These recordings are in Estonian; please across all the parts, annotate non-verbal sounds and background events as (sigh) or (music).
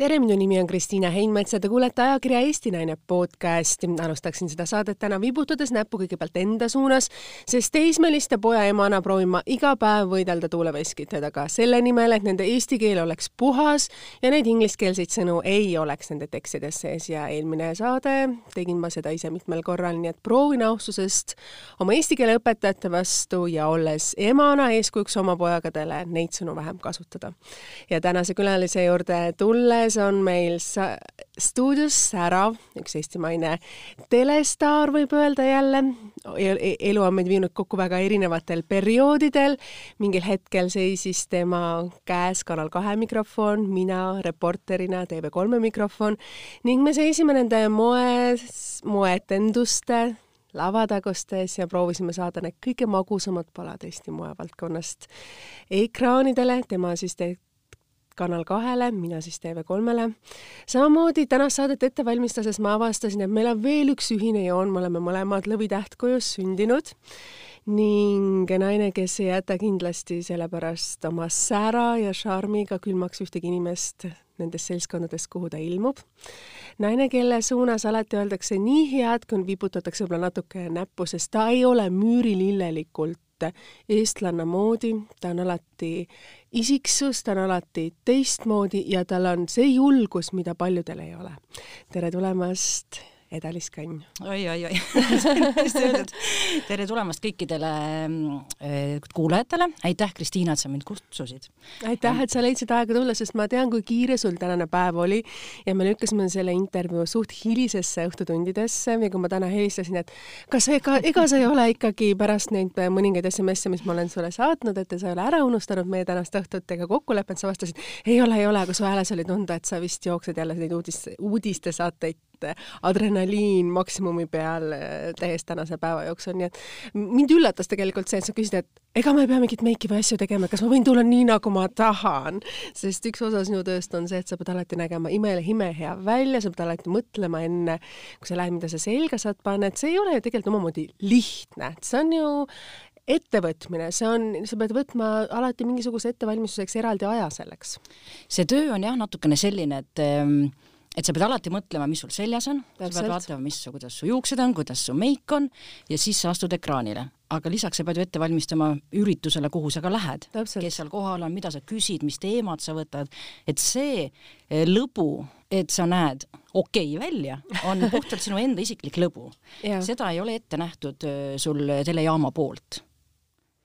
tere, minu nimi on Kristiina Heinmets ja te kuulete ajakirja Eesti Naine podcasti. alustaksin seda saadet täna vibutades näppu kõigepealt enda suunas, sest teismeliste poja emana proovin ma iga päev võidelda tuuleveskitega selle nimel, et nende eesti keel oleks puhas ja neid ingliskeelseid sõnu ei oleks nende tekstides sees ja eelmine saade tegin ma seda ise mitmel korral, nii et proovin austusest oma eesti keele õpetajate vastu ja olles emana eeskujuks oma pojagadele neid sõnu vähem kasutada. ja tänase külalise juurde tulles juures on meil stuudios särav, üks eestimaine telestaar, võib öelda jälle. E-, elu on meid viinud kokku väga erinevatel perioodidel. mingil hetkel seisis tema käes Kanal kahe mikrofon, mina reporterina TV3 mikrofon ning me seisime nende moes, moeetenduste lavatagustes ja proovisime saada need kõige magusamad palad Eesti moevaldkonnast ekraanidele, tema siis te Kanal kahele, mina siis TV3-le. samamoodi tänast saadet ette valmistades ma avastasin, et meil on veel üks ühine joon, me oleme mõlemad Lõvitähtkujus sündinud ning naine, kes ei jäta kindlasti sellepärast oma sära ja šarmiga külmaks ühtegi inimest nendest seltskondadest, kuhu ta ilmub. naine, kelle suunas alati öeldakse nii head, kui viputatakse võib-olla natuke näppu, sest ta ei ole müürilillelikult eestlanna moodi, ta on alati isiksus, ta on alati teistmoodi ja tal on see julgus, mida paljudel ei ole. tere tulemast Eda-Liis Kann. oi, oi, oi hästi (laughs) öeldud. tere tulemast kõikidele äh, kuulajatele, aitäh, Kristiina, et sa mind kutsusid. aitäh, et sa leidsid aega tulla, sest ma tean, kui kiire sul tänane päev oli ja me lükkasime selle intervjuu suht hilisesse õhtutundidesse ja kui ma täna helistasin, et kas ega, ega sa ei ole ikkagi pärast neid mõningaid SMS-e, mis ma olen sulle saatnud, et sa ei ole ära unustanud meie tänast õhtut ega kokkulepet, sa vastasid, ei ole, ei ole, aga su hääles oli tunda, et sa vist jooksed jälle neid uudis, uudistesaateid adrenaliin maksimumi peal eh, täiesti tänase päeva jooksul, nii et mind üllatas tegelikult see, et sa küsisid, et ega ma ei pea mingit meiki või asju tegema, kas ma võin tulla nii, nagu ma tahan, sest üks osa sinu tööst on see, et sa pead alati nägema imele imehea välja, sa pead alati mõtlema enne, kui sa lähed, mida sa selga saad panna, et see ei ole ju tegelikult omamoodi lihtne, et see on ju ettevõtmine, see on, sa pead võtma alati mingisuguse ettevalmistuseks eraldi aja selleks. see töö on jah, natukene selline, et ähm, et sa pead alati mõtlema, mis sul seljas on, sa pead vaatama, mis, kuidas su juuksed on, kuidas su meik on ja siis sa astud ekraanile. aga lisaks sa pead ju ette valmistama üritusele, kuhu sa ka lähed, kes seal kohal on, mida sa küsid, mis teemad sa võtad, et see eh, lõbu, et sa näed okei okay välja, on (laughs) puhtalt sinu enda isiklik lõbu. seda ei ole ette nähtud eh, sul telejaama poolt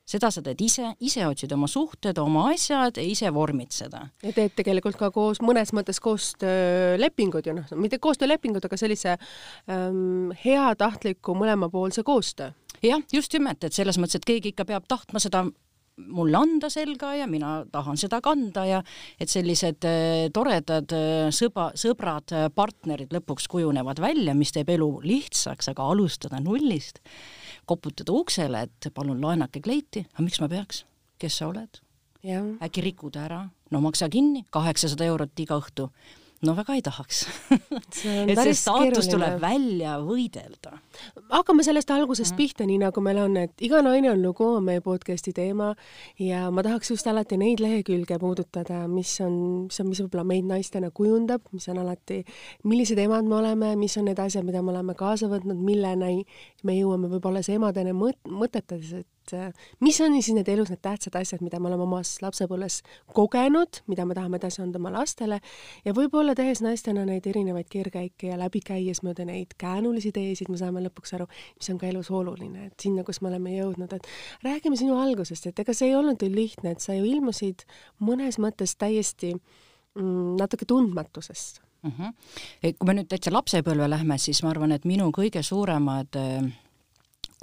seda sa teed ise, ise otsid oma suhted, oma asjad ja ise vormid seda. ja teed tegelikult ka koos, mõnes mõttes koostöölepingud ju noh, mitte koostöölepingud, aga sellise ähm, heatahtliku mõlemapoolse koostöö. jah, just nimelt, et selles mõttes, et keegi ikka peab tahtma seda mulle anda selga ja mina tahan seda kanda ja et sellised äh, toredad äh, sõba, sõbrad, äh, partnerid lõpuks kujunevad välja, mis teeb elu lihtsaks, aga alustada nullist koputada uksele, et palun laenake kleiti, aga miks ma peaks, kes sa oled? äkki rikud ära, no maksa kinni, kaheksasada eurot iga õhtu no väga ei tahaks (laughs) et see staatus tuleb välja võidelda. hakkame sellest algusest mm. pihta, nii nagu meil on, et iga naine on lugu, on meie podcasti teema ja ma tahaks just alati neid lehekülge puudutada, mis on, mis on, mis võib-olla meid naistena kujundab, mis on alati, millised emad me oleme, mis on need asjad, mida me oleme kaasa võtnud, milleni me jõuame võib-olla see emadena mõt-, mõtetades, et et äh, mis on siis need elus need tähtsad asjad, mida me oleme omas lapsepõlves kogenud, mida me tahame edasi anda oma lastele ja võib-olla tehes naistena neid erinevaid keerkäike ja läbi käies mööda neid käänulisi teesid, me saame lõpuks aru, mis on ka elus oluline, et sinna, kus me oleme jõudnud, et räägime sinu algusest, et ega see ei olnud ju lihtne, et sa ju ilmusid mõnes mõttes täiesti mm, natuke tundmatusest mm. -hmm. kui me nüüd täitsa lapsepõlve lähme, siis ma arvan, et minu kõige suuremad äh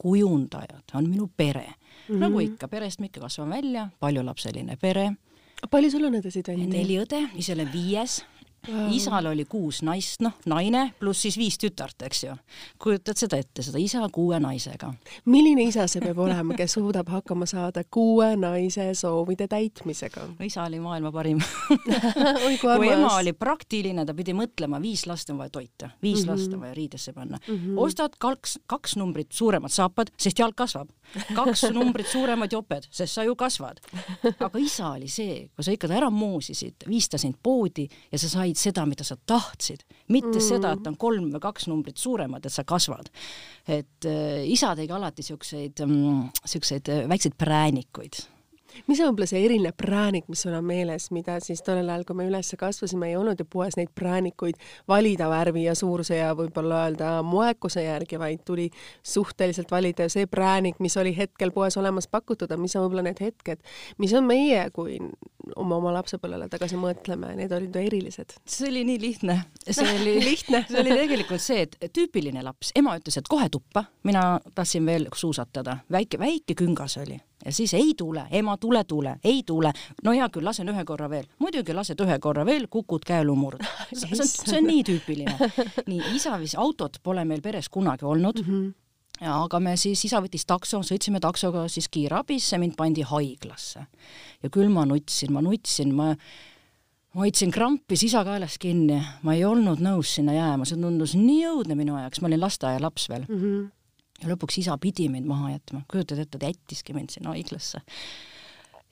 kujundajad on minu pere mm. -hmm. nagu ikka, perest me ikka kasvame välja, paljulapseline pere. palju sul on õdesid on? neli õde, ise olen viies isal oli kuus naist, noh, naine pluss siis viis tütart, eks ju. kujutad seda ette, seda isa kuue naisega. milline isa see peab olema, kes suudab hakkama saada kuue naise soovide täitmisega? isa oli maailma parim (laughs) kui ema oli praktiline, ta pidi mõtlema, viis last on vaja toita, viis mm -hmm. last on vaja riidesse panna mm. -hmm. ostad kaks, kaks numbrit suuremad saapad, sest jalg kasvab. kaks (laughs) numbrit suuremad joped, sest sa ju kasvad. aga isa oli see, kui sa ikka ära moosisid, viis ta sind poodi ja sa said said seda, mida sa tahtsid, mitte mm. seda, et on kolm või kaks numbrit suuremad, et sa kasvad. et äh, isa tegi alati siukseid mm,, siukseid äh, väikseid präänikuid mis on võib-olla see eriline präänik, mis sul on meeles, mida siis tollel ajal, kui me üles kasvasime, ei olnud ju poes neid präänikuid valida värvi ja suuruse ja võib-olla öelda moekuse järgi, vaid tuli suhteliselt valida see präänik, mis oli hetkel poes olemas pakutud, mis on võib-olla need hetked, mis on meie, kui oma, oma lapsepõlvele tagasi mõtleme, need olid ju erilised. see oli nii lihtne, see oli (laughs) lihtne. (laughs) see oli tegelikult see, et tüüpiline laps, ema ütles, et kohe tuppa, mina tahtsin veel suusatada, väike, väike küngas oli ja siis ei tule, ema, tule, tule, ei tule. no hea küll, lasen ühe korra veel. muidugi lased ühe korra veel, kukud käelumurd. (laughs) see on, see on nii tüüpiline. nii, isa vist, autot pole meil peres kunagi olnud mm. -hmm ja aga me siis, isa võttis takso, sõitsime taksoga siis kiirabisse, mind pandi haiglasse. ja küll ma nutsin, ma nutsin, ma ma hoidsin krampi sisa kaelas kinni, ma ei olnud nõus sinna jääma, see tundus nii õudne minu jaoks, ma olin lasteaialaps veel mm. -hmm ja lõpuks isa pidi mind maha jätma, kujutad ette, ta jättiski mind sinna haiglasse.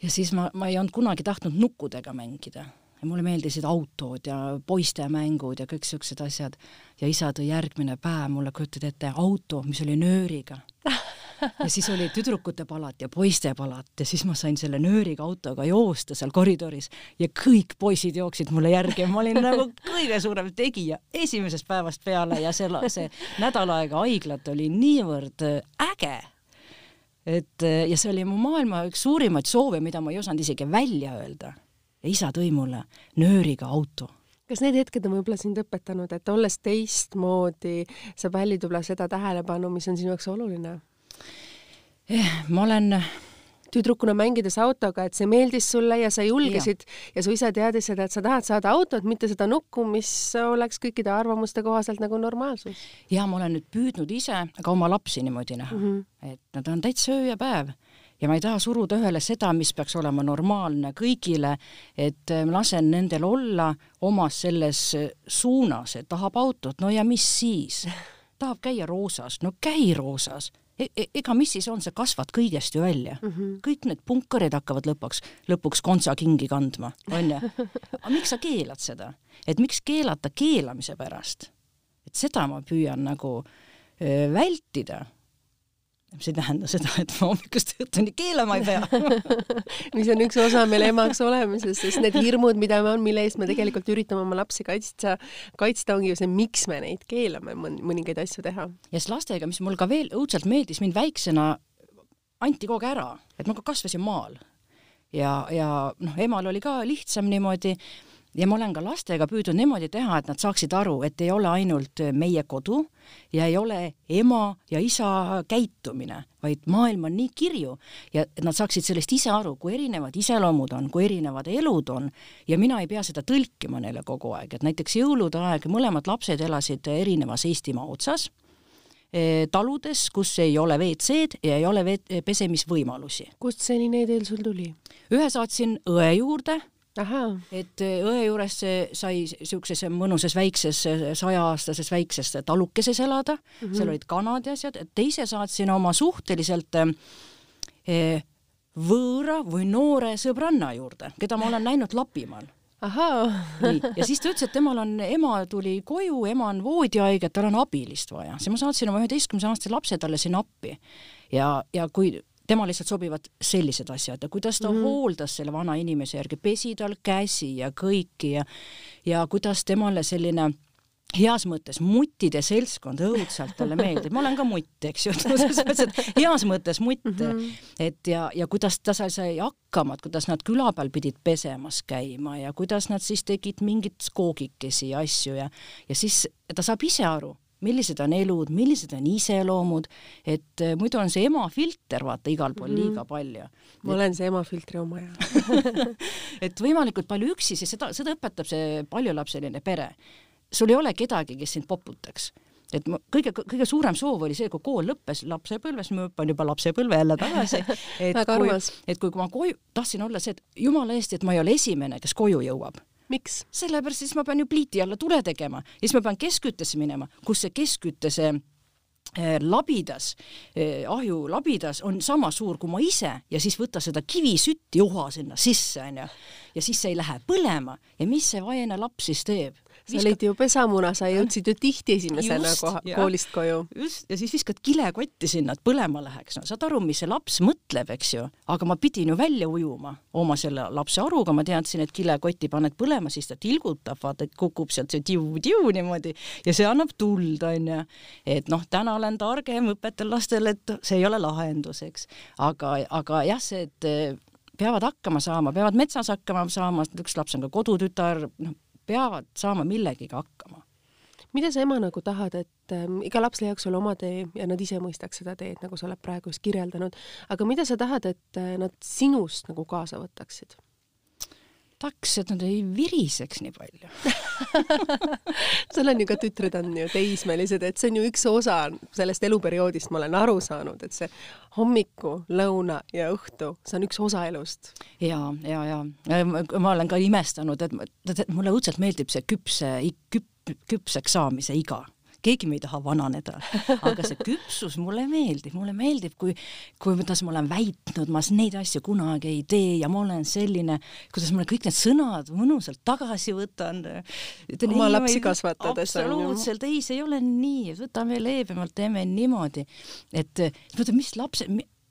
ja siis ma, ma ei olnud kunagi tahtnud nukkudega mängida ja mulle meeldisid autod ja poistemängud ja kõik siuksed asjad. ja isa tõi järgmine päev mulle, kujutad ette, auto, mis oli nööriga (laughs) (laughs) ja siis oli tüdrukute palat ja poiste palat ja siis ma sain selle nööriga autoga joosta seal koridoris ja kõik poisid jooksid mulle järgi ja ma olin nagu (laughs) kõige suurem tegija esimesest päevast peale ja selle, see nädal aega haiglat oli niivõrd äge et ja see oli mu maailma üks suurimaid soove, mida ma ei osanud isegi välja öelda. ja isa tõi mulle nööriga auto kas need hetked on võib-olla sind õpetanud, et olles teistmoodi, sa pälvid võib-olla seda tähelepanu, mis on sinu jaoks oluline? Eh, ma olen tüdrukuna mängides autoga, et see meeldis sulle ja sa julgesid ja, ja su isa teadis seda, et sa tahad saada autot, mitte seda nukku, mis oleks kõikide arvamuste kohaselt nagu normaalsus. ja ma olen nüüd püüdnud ise ka oma lapsi niimoodi näha. Mm, -hmm. et nad on täitsa öö ja päev. Ja ma ei taha suruda ühele seda, mis peaks olema normaalne kõigile, et äh, lasen nendel olla omas selles suunas, et tahab autot, no ja mis siis? Tahab käia roosas, no käi roosas ega mis siis on, sa kasvad kõigest ju välja mm. -hmm. kõik need punkarid hakkavad lõpuks, lõpuks kontsakingi kandma, onju. aga miks sa keelad seda? et miks keelata keelamise pärast? et seda ma püüan nagu vältida see ei tähenda seda, et ma hommikust õhtuni keelama ei pea (laughs) mis on üks osa meil emaks olemisest, sest need hirmud, mida me on, mille eest me tegelikult üritame oma lapsi kaitsta, kaitsta ongi ju see, miks me neid keelame mõningaid asju teha. ja siis lastega, mis mul ka veel õudselt meeldis, mind väiksena anti kogu aeg ära, et ma ka kasvasin maal ja, ja noh, emal oli ka lihtsam niimoodi ja ma olen ka lastega püüdnud niimoodi teha, et nad saaksid aru, et ei ole ainult meie kodu ja ei ole ema ja isa käitumine, vaid maailm on nii kirju ja et nad saaksid sellest ise aru, kui erinevad iseloomud on, kui erinevad elud on ja mina ei pea seda tõlkima neile kogu aeg, et näiteks jõulude aeg mõlemad lapsed elasid erinevas Eestimaa otsas eh, taludes, kus ei ole WC-d ja ei ole pesemisvõimalusi. kust selline idee sul tuli? ühe saatsin õe juurde et äh, õe juures sai siukses mõnusas väikses saja-aastases väikses talukeses elada. Mm, -hmm. seal olid kanad ja asjad, teise saatsin oma suhteliselt eh, võõra või noore sõbranna juurde, keda ma olen näinud Lapimaal. Nii, ja siis ta ütles, et temal on, ema tuli koju, ema on voodihaige, tal on abilist vaja, siis ma saatsin oma üheteistkümne aastase lapse talle sinna appi. ja, ja kui tema lihtsalt sobivad sellised asjad. Ja kuidas ta mm -hmm. hooldas selle vana inimese järgi, pesi tal käsi ja kõiki ja ja kuidas temale selline heas mõttes muttide seltskond õudselt talle meeldib, ma olen ka mutt, eks ju, (laughs) selles mõttes, et heas mõttes mutt. Mm, -hmm. et ja, ja kuidas ta sai, sai hakkama, et kuidas nad küla peal pidid pesemas käima ja kuidas nad siis tegid mingeid skoogikesi ja asju ja, ja siis ta saab ise aru millised on elud, millised on iseloomud, et äh, muidu on see ema filter, vaata, igal pool mm -hmm. liiga palju. ma et... olen see ema filtri omaja (laughs) et võimalikult palju üksi, sest seda, seda õpetab see paljulapseline pere. sul ei ole kedagi, kes sind poputaks et ma, kõige, kõige suurem soov oli see, kui kool lõppes lapsepõlves, ma hüppan juba lapsepõlve jälle tagasi, (laughs) et kui, et kui ma koju, tahtsin olla see, et jumala eest, et ma ei ole esimene, kes koju jõuab miks? sellepärast, siis ma pean ju pliiti alla tule tegema ja siis ma pean keskküttesse minema, kus see keskkütte see eh, labidas eh,, ahju labidas on sama suur kui ma ise ja siis võtta seda kivisütti uha sinna sisse onju ja siis see ei lähe põlema ja mis see vaene laps siis teeb? Sa olid ju pesamuna, sa jõudsid ju tihti esimesena Just, koha, koolist koju. just, ja siis viskad kilekotti sinna, et põlema läheks, no saad aru, mis see laps mõtleb, eks ju, aga ma pidin ju välja ujuma oma selle lapse aruga, ma teadsin, et kilekotti paned põlema, siis ta tilgutab, vaata, et kukub sealt see tiu-tiu niimoodi. Ja see annab tuld, onju. et noh, täna olen targem, õpetan lastele, et see ei ole lahendus, eks, aga, aga jah, see, et eh, peavad hakkama saama, peavad metsas hakkama saama, üks laps on ka kodutütar, noh, peavad saama millegagi hakkama mida sa ema nagu tahad, et ähm, iga laps leiaks sulle oma tee ja nad ise mõistaks seda teed, nagu sa oled praegu just kirjeldanud, aga mida sa tahad, et äh, nad sinust nagu kaasa võtaksid? Tahaks, et nad ei viriseks nii palju. (laughs) Sul on ju ka tütred on ju teismelised, et see on ju üks osa sellest eluperioodist, ma olen aru saanud, et see hommiku, lõuna ja õhtu, see on üks osa elust. ja, ja, ja ma olen ka imestanud, et, mulle õudselt meeldib see küpse, küp, küpseks saamise iga keegi me ei taha vananeda, aga see küpsus mulle meeldib, mulle meeldib, kui, kuidas ma olen väitnud, ma neid asju kunagi ei tee ja ma olen selline, kuidas ma kõik need sõnad mõnusalt tagasi võtan. oma lapsi kasvatades. absoluutselt, ei, see ei ole nii, võtame leebemalt, teeme niimoodi, et mõtle, mis lapsed,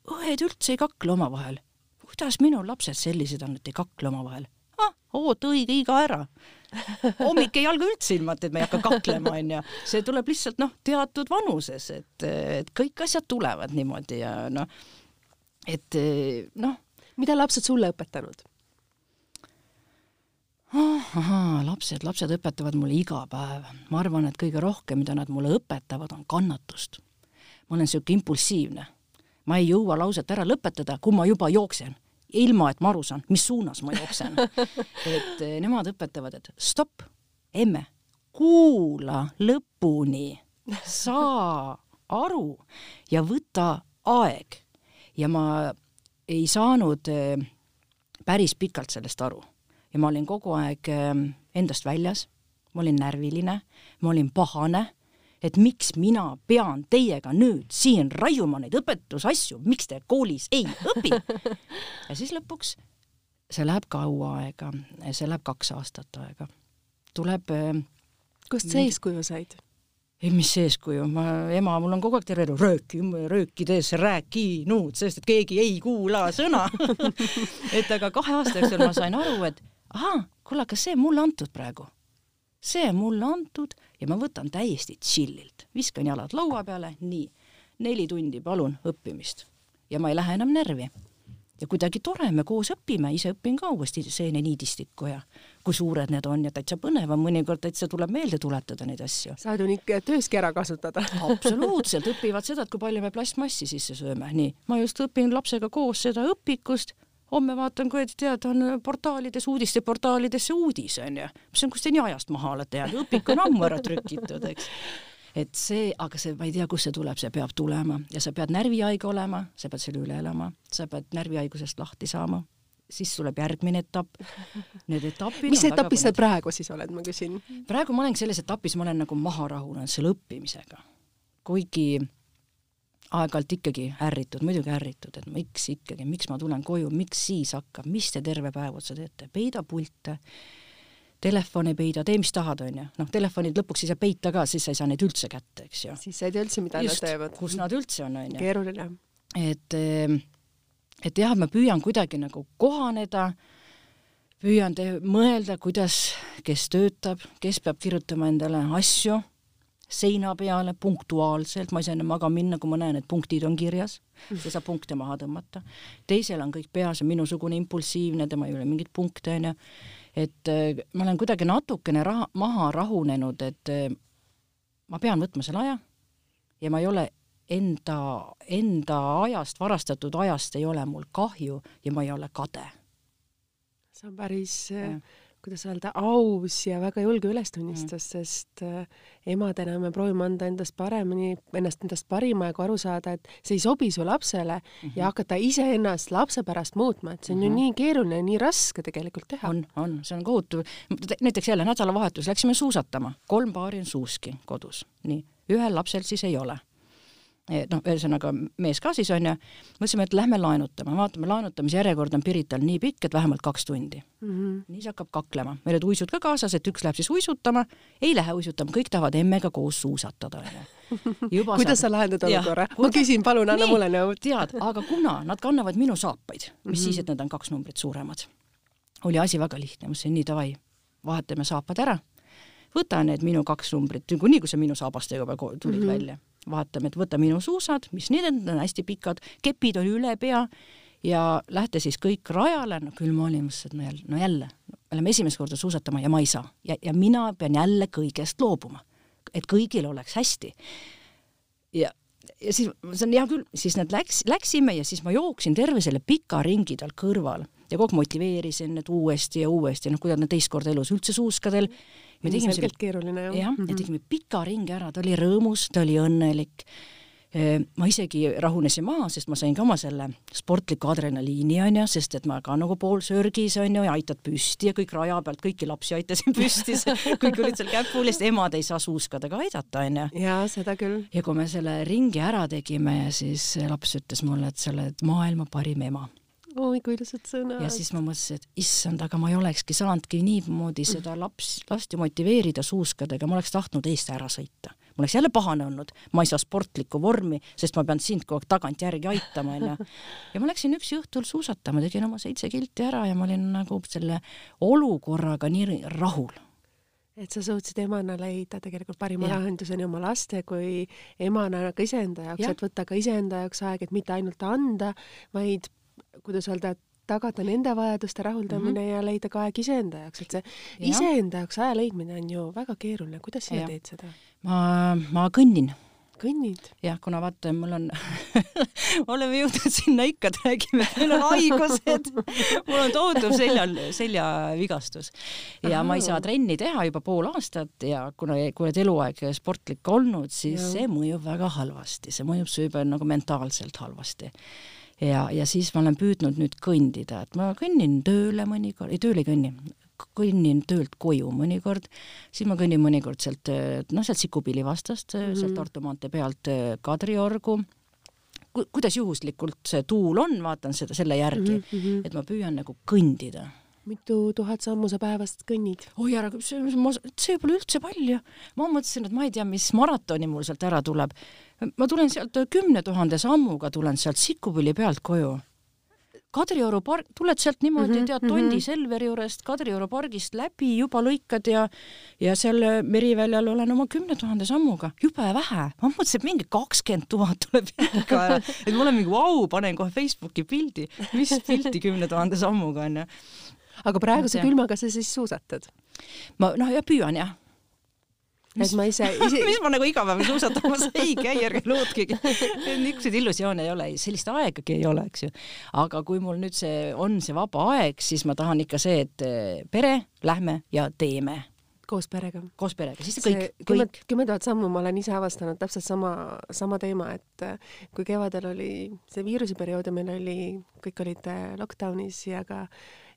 õed üldse ei kakle omavahel. kuidas minu lapsed sellised on, et ei kakle omavahel? ah, oota õige iga ära (laughs) hommik ei alga üldse ilma, et me ei hakka kaklema, onju. see tuleb lihtsalt noh, teatud vanuses, et, et kõik asjad tulevad niimoodi ja noh, et noh. mida lapsed sulle õpetanud? ahaa, lapsed, lapsed õpetavad mulle iga päev. ma arvan, et kõige rohkem, mida nad mulle õpetavad, on kannatust. ma olen siuke impulsiivne. ma ei jõua lauset ära lõpetada, kui ma juba jooksen ilma et ma aru saan, mis suunas ma jooksen. (laughs) et eh, nemad õpetavad, et stopp, emme, kuula lõpuni, saa aru ja võta aeg. ja ma ei saanud eh, päris pikalt sellest aru. Ja ma olin kogu aeg eh, endast väljas, ma olin närviline, ma olin pahane et miks mina pean teiega nüüd siin raiuma neid õpetusasju, miks te koolis ei õpi? ja siis lõpuks see läheb kaua aega, see läheb kaks aastat aega. tuleb äh, kust sa eeskuju said? ei, mis eeskuju, ma, ema, mul on kogu aeg terve elu rööki, röökides rääkinud, sest et keegi ei kuula sõna (laughs) et aga kahe aasta jooksul ma sain aru, et ahah, kuule, aga see mulle antud praegu. see mulle antud ja ma võtan täiesti chillilt, viskan jalad laua peale, nii, neli tundi palun õppimist. Ja ma ei lähe enam närvi. ja kuidagi tore, me koos õpime, ise õpin ka uuesti seeneniidistikku ja kui suured need on ja täitsa põnev on, mõnikord täitsa tuleb meelde tuletada neid asju. saad ju ikka tööski ära kasutada. (laughs) Absoluutselt, õpivad seda, et kui palju me plastmassi sisse sööme, nii, ma just õpin lapsega koos seda õpikust homme vaatan, kui tead, on portaalides, uudisteportaalides see uudis onju, mis on, kus te nii ajast maha olete jäänud, õpik on ammu ära trükitud, eks. et see, aga see, ma ei tea, kust see tuleb, see peab tulema ja sa pead närvihaige olema, sa pead selle üle elama, sa pead närvihaigusest lahti saama siis tuleb järgmine etapp. Need etapid mis etapis sa praegu siis oled, ma küsin? praegu ma olengi selles etapis, ma olen nagu maha rahunenud selle õppimisega. kuigi aeg-ajalt ikkagi ärritud, muidugi ärritud, et miks ikkagi, miks ma tulen koju, miks siis hakkab, mis te terve päev otsa teete, peida pilte, telefoni peida, tee mis tahad, onju. noh, telefonid lõpuks ei saa peita ka, siis sa ei saa neid üldse kätte, eks ju. siis sa ei tea üldse, mida Just, nad teevad. kus nad üldse on, onju. keeruline. et, et jah, ma püüan kuidagi nagu kohaneda, püüan te-, mõelda, kuidas, kes töötab, kes peab kirjutama endale asju seina peale punktuaalselt, ma ei saa enne magama minna, kui ma näen, et punktid on kirjas, sa saad punkte maha tõmmata. teisel on kõik peas, on minusugune impulsiivne, tema ei ole mingeid punkte, onju. et äh, ma olen kuidagi natukene raha, maha rahunenud, et äh, ma pean võtma selle aja ja ma ei ole enda, enda ajast, varastatud ajast ei ole mul kahju ja ma ei ole kade. see on päris ja kuidas öelda, aus ja väga julge ülestunnistus mm., sest äh, emadena me proovime anda endast paremini, ennast endast parima ja ka aru saada, et see ei sobi su lapsele mm -hmm. ja hakata iseennast lapse pärast muutma, et see on mm -hmm. ju mhm. nii keeruline ja nii raske tegelikult teha. on, on, see on kohutav. näiteks jälle nädalavahetus läksime suusatama, kolm paari on suuski kodus, nii, ühel lapsel siis ei ole noh, ühesõnaga mees ka siis onju, mõtlesime, et lähme laenutama, vaatame, laenutamise järjekord on Pirital nii pikk, et vähemalt kaks tundi mm. -hmm. nii see hakkab kaklema, meil olid uisud ka kaasas, et üks läheb siis uisutama, ei lähe uisutama, kõik tahavad emmega koos suusatada onju. (laughs) kuidas sa lahendad olukorra? ma küsin, palun anna nii, mulle nõu. tead, aga kuna nad kannavad minu saapaid, mis mm -hmm. siis, et nad on kaks numbrit suuremad, oli asi väga lihtne, ma ütlesin nii davai, vahetame saapad ära võta need minu kaks numbrit, niikuinii kui sa minu saabastega juba tulid mm -hmm. välja vaatame, et võta minu suusad, mis need on, on hästi pikad, kepid oli üle pea ja lähte siis kõik rajale, no küll ma olin, mõtlesin, et no jälle, no jälle, me läheme esimest korda suusatama ja ma ei saa ja, ja mina pean jälle kõigest loobuma, et kõigil oleks hästi. ja, ja siis ma ütlesin, hea küll, siis nad läks, läksime ja siis ma jooksin terve selle pika ringi tal kõrval ja kogu aeg motiveerisin, et uuesti ja uuesti, noh, kuidas nad teist korda elus üldse suuskadel me tegime selle keeruline jah. jah ja tegime pika ringi ära, ta oli rõõmus, ta oli õnnelik. ma isegi rahunesin maha, sest ma sain ka oma selle sportliku adrenaliini onju, sest et ma ka nagu poolsörgis onju ja aitad püsti ja kõik raja pealt, kõiki lapsi aitasin (laughs) püsti, kõik olid seal käpulis, emad ei saa suuskadega aidata onju. jaa, seda küll. ja kui me selle ringi ära tegime ja siis laps ütles mulle, et sa oled maailma parim ema oi kui ilusad sõnad. ja siis ma mõtlesin, et issand, aga ma ei olekski saanudki niimoodi seda laps, last ju motiveerida suuskadega, ma oleks tahtnud eest ära sõita. mul oleks jälle pahane olnud, ma ei saa sportlikku vormi, sest ma pean sind kogu aeg tagantjärgi aitama, onju. ja ma läksin üksi õhtul suusatama, tegin oma seitse kilti ära ja ma olin nagu selle olukorraga nii rahul et sa suutsid emana leida tegelikult parima ja. lahenduse nii oma laste kui emana ka iseenda jaoks, et võtta ka iseenda jaoks aeg, et mitte ainult anda, vaid kuidas öelda, tagada nende vajaduste rahuldamine mm -hmm. ja leida ka aeg iseenda jaoks, et see ja. iseenda jaoks aja leidmine on ju väga keeruline, kuidas sina teed seda? ma, ma kõnnin kõnnid? jah, kuna vaata, mul on (laughs) oleme jõudnud sinna ikka, et räägime, et meil on haigused mul on tohutu seljal, seljavigastus ja Aha. ma ei saa trenni teha juba pool aastat ja kuna, kui oled eluaeg sportlik olnud, siis ja. see mõjub väga halvasti, see mõjub su juba nagu mentaalselt halvasti ja, ja siis ma olen püüdnud nüüd kõndida, et ma kõnnin tööle mõnikord, ei tööle ei kõnni, kõnnin töölt koju mõnikord, siis ma kõnnin mõnikord sealt, noh, sealt Sikupilli vastast mm, -hmm. sealt Tartu maantee pealt äh, Kadriorgu Ku,, kuidas juhuslikult see tuul on, vaatan seda selle järgi mm, -hmm. et ma püüan nagu kõndida mitu tuhat sammu sa päevast kõnnid? oi ära, see pole üldse palju. ma mõtlesin, et ma ei tea, mis maratoni mul sealt ära tuleb ma tulen sealt kümne tuhande sammuga, tulen sealt Sikkupilli pealt koju. Kadrioru park, tuled sealt niimoodi mm, -hmm, tead, Tondi mm -hmm. Selveri juurest Kadrioru pargist läbi, juba lõikad ja ja seal Meriväljal olen oma kümne tuhande sammuga, jube vähe. ma mõtlesin, et mingi kakskümmend tuhat tuleb ikka ja et ma olen mingi vau, panen kohe Facebooki pildi, mis pilti kümne tuhande sammuga onju. aga praeguse külmaga sa siis suusatad? ma noh, ja püüan jah et ma ise, ise... (laughs) mis ma nagu iga päev suusatamas (laughs) ei käi, ärge lootke. (laughs) niisuguseid illusioone ei ole, sellist aegagi ei ole, eks ju. aga kui mul nüüd see on see vaba aeg, siis ma tahan ikka see, et eh, pere, lähme ja teeme koos perega. koos perega, siis kõik, kõik. kümme tuhat sammu ma olen ise avastanud täpselt sama, sama teema, et eh, kui kevadel oli see viiruseperiood ja meil oli, kõik olid eh, lockdownis ja ka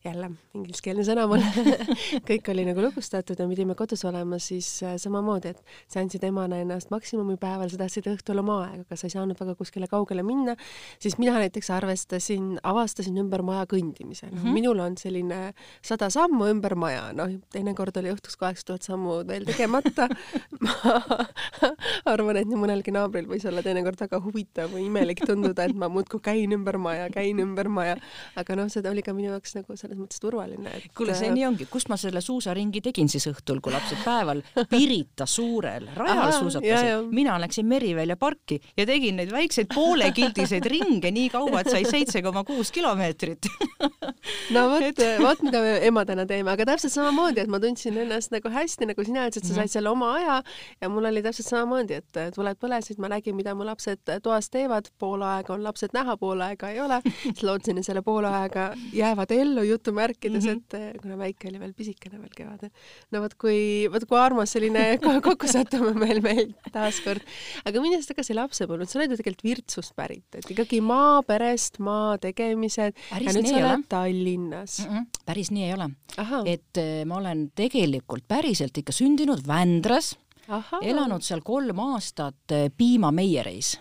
jälle ingliskeelne sõna mul. (laughs) Kõik oli nagu lukustatud ja me pidime kodus olema, siis äh, samamoodi, et sa andsid emana ennast maksimumi päeval, sa tahtsid õhtul oma aega, aga sa ei saanud väga kuskile kaugele minna, siis mina näiteks arvestasin, avastasin ümber maja kõndimise, noh mm -hmm. minul on selline sada sammu ümber maja, noh teinekord oli õhtuks kaheksa tuhat sammu veel tegemata. (laughs) Ma arvan, et nii mõnelgi naabril võis olla teinekord väga huvitav või imelik tunduda, et ma muudkui käin ümber maja, käin ümber maja, aga noh, seda oli ka minu jaoks nagu selle selles mõttes turvaline et.... kuule, see nii ongi, kust ma selle suusaringi tegin siis õhtul, kui lapsed päeval? Pirita suurel rajal suusatasid, mina läksin Merivälja parki ja tegin neid väikseid poolekildiseid ringe nii kaua, et sai seitse koma kuus kilomeetrit. No vot et..., vot mida me emadena teeme, aga täpselt samamoodi, et ma tundsin ennast nagu hästi, nagu sina ütlesid, sa said mhm. selle oma aja ja mul oli täpselt samamoodi, et tuled põlesid, ma nägin, mida mu lapsed toas teevad, pool aega on lapsed näha, pool aega ei ole, siis lootsin, et selle poole ajaga jäävad ellu jutumärkides mm, -hmm. et eh, kuna väike oli veel pisikene veel kevadel. no vot kui, vot kui armas selline (laughs) kokkusattumine meil meil taaskord. aga minnes tagasi lapsepõlve, sa oled ju tegelikult Virtsust pärit, et ikkagi maaperest, maa tegemised ja nüüd sa oled Tallinnas mm. -mm, päris nii ei ole. et eh, ma olen tegelikult päriselt ikka sündinud Vändras, elanud seal kolm aastat eh, piimameiereis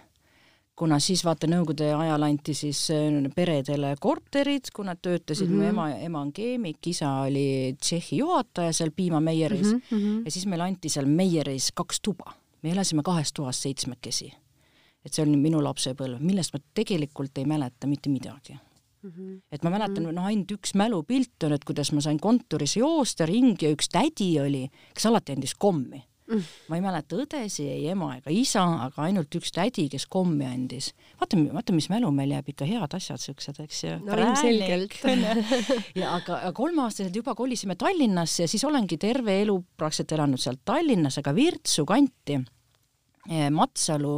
kuna siis vaata Nõukogude ajal anti siis äh, peredele korterid, kui nad töötasid mm, -hmm. mu ema, ema on keemik, isa oli Tšehhi juhataja seal piimameieris mm -hmm. ja siis meile anti seal meieris kaks tuba. me elasime kahes toas seitsmekesi. et see oli minu lapsepõlv, millest ma tegelikult ei mäleta mitte midagi Mm -hmm. et ma mäletan, noh, ainult üks mälupilt on, et kuidas ma sain kontoris joosta ringi ja üks tädi oli, kes alati andis kommi mm.. ma ei mäleta õdesi, ei ema ega isa, aga ainult üks tädi, kes kommi andis. vaata, vaata, mis mälu meil jääb ikka head asjad siuksed, eks ju. no ilmselgelt. (laughs) ja aga, kolmeaastaselt juba kolisime Tallinnasse ja siis olengi terve elu praktiliselt elanud seal Tallinnas, aga Virtsu kanti eh, Matsalu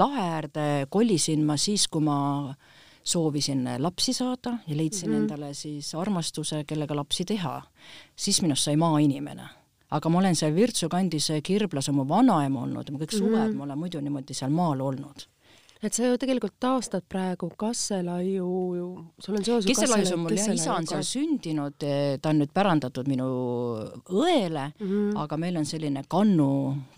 lahe äärde kolisin ma siis, kui ma soovisin lapsi saada ja leidsin mm -hmm. endale siis armastuse, kellega lapsi teha, siis minust sai maainimene aga ma olen seal Virtsu kandis Kirblas oma vanaema olnud, ma kõik suved mm -hmm. ma olen muidu niimoodi seal maal olnud et sa ju tegelikult taastad praegu Kasselaiu, sul on seos Kesselaius on mul jah, isa on seal sündinud, ta on nüüd pärandatud minu õele mm, -hmm. aga meil on selline kannu,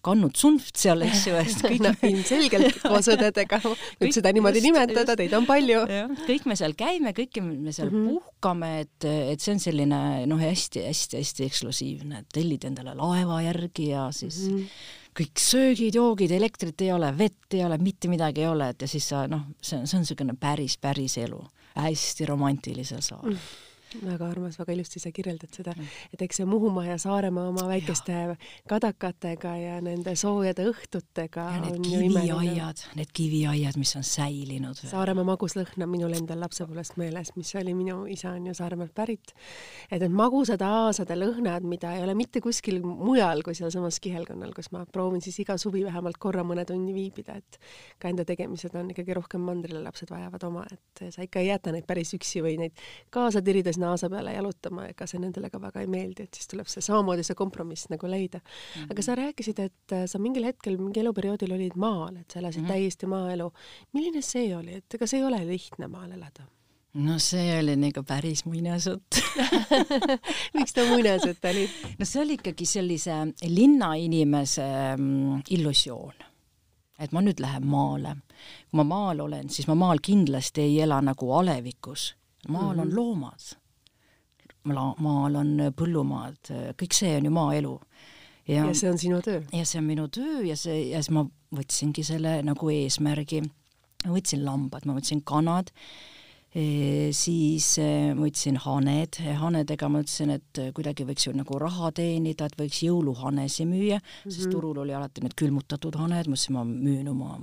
kannud sunft seal, eks ju, et kõik no, ilmselgelt (laughs) koos õdedega, võib seda niimoodi just, nimetada, teid on palju. kõik me seal käime, kõik me seal mm -hmm. puhkame, et, et see on selline noh, hästi-hästi-hästi eksklusiivne, et tellid endale laeva järgi ja siis mm -hmm kõik söögid, joogid, elektrit ei ole, vett ei ole, mitte midagi ei ole, et ja siis sa noh, see on, see on niisugune päris, päris elu, hästi romantilisel saarel mm väga armas, väga ilusti sa kirjeldad seda, et eks see Muhumaa ja Saaremaa oma väikeste ja. kadakatega ja nende soojade õhtutega ja need kiviaiad, need kiviaiad, mis on säilinud. Saaremaa maguslõhn on minul endal lapsepõlvest meeles, mis oli minu isa on ju Saaremaalt pärit. et need magusad aasade lõhnad, mida ei ole mitte kuskil mujal kui sealsamas kihelkonnal, kus ma proovin siis iga suvi vähemalt korra mõne tunni viibida, et ka enda tegemised on ikkagi rohkem mandrile, lapsed vajavad oma, et sa ikka ei jäta neid päris üksi või neid kaasa tirida sinna aasa peale jalutama, ega see nendele ka väga ei meeldi, et siis tuleb see samamoodi see kompromiss nagu leida mm. -hmm. aga sa rääkisid, et äh, sa mingil hetkel, mingi eluperioodil olid maal, et sa elasid mm -hmm. täiesti maaelu. milline see oli, et ega see ei ole lihtne maal elada? no see oli nagu päris muinasjutt (laughs) miks ta muinasjutt oli? no see oli ikkagi sellise linnainimese mm, illusioon et ma nüüd lähen maale. kui ma maal olen, siis ma maal kindlasti ei ela nagu alevikus maal mm -hmm. on mhm. loomad, maal on põllumaad, kõik see on ju maaelu. ja see on sinu töö? ja see on minu töö ja see, ja siis ma võtsingi selle nagu eesmärgi, ma võtsin lambad, ma võtsin kanad siis ma võtsin haned, hanedega ma mõtlesin, et kuidagi võiks ju nagu raha teenida, et võiks jõuluhanesi müüa mm, -hmm. sest mhm. turul oli alati need külmutatud haned, mõtlesin, ma müün oma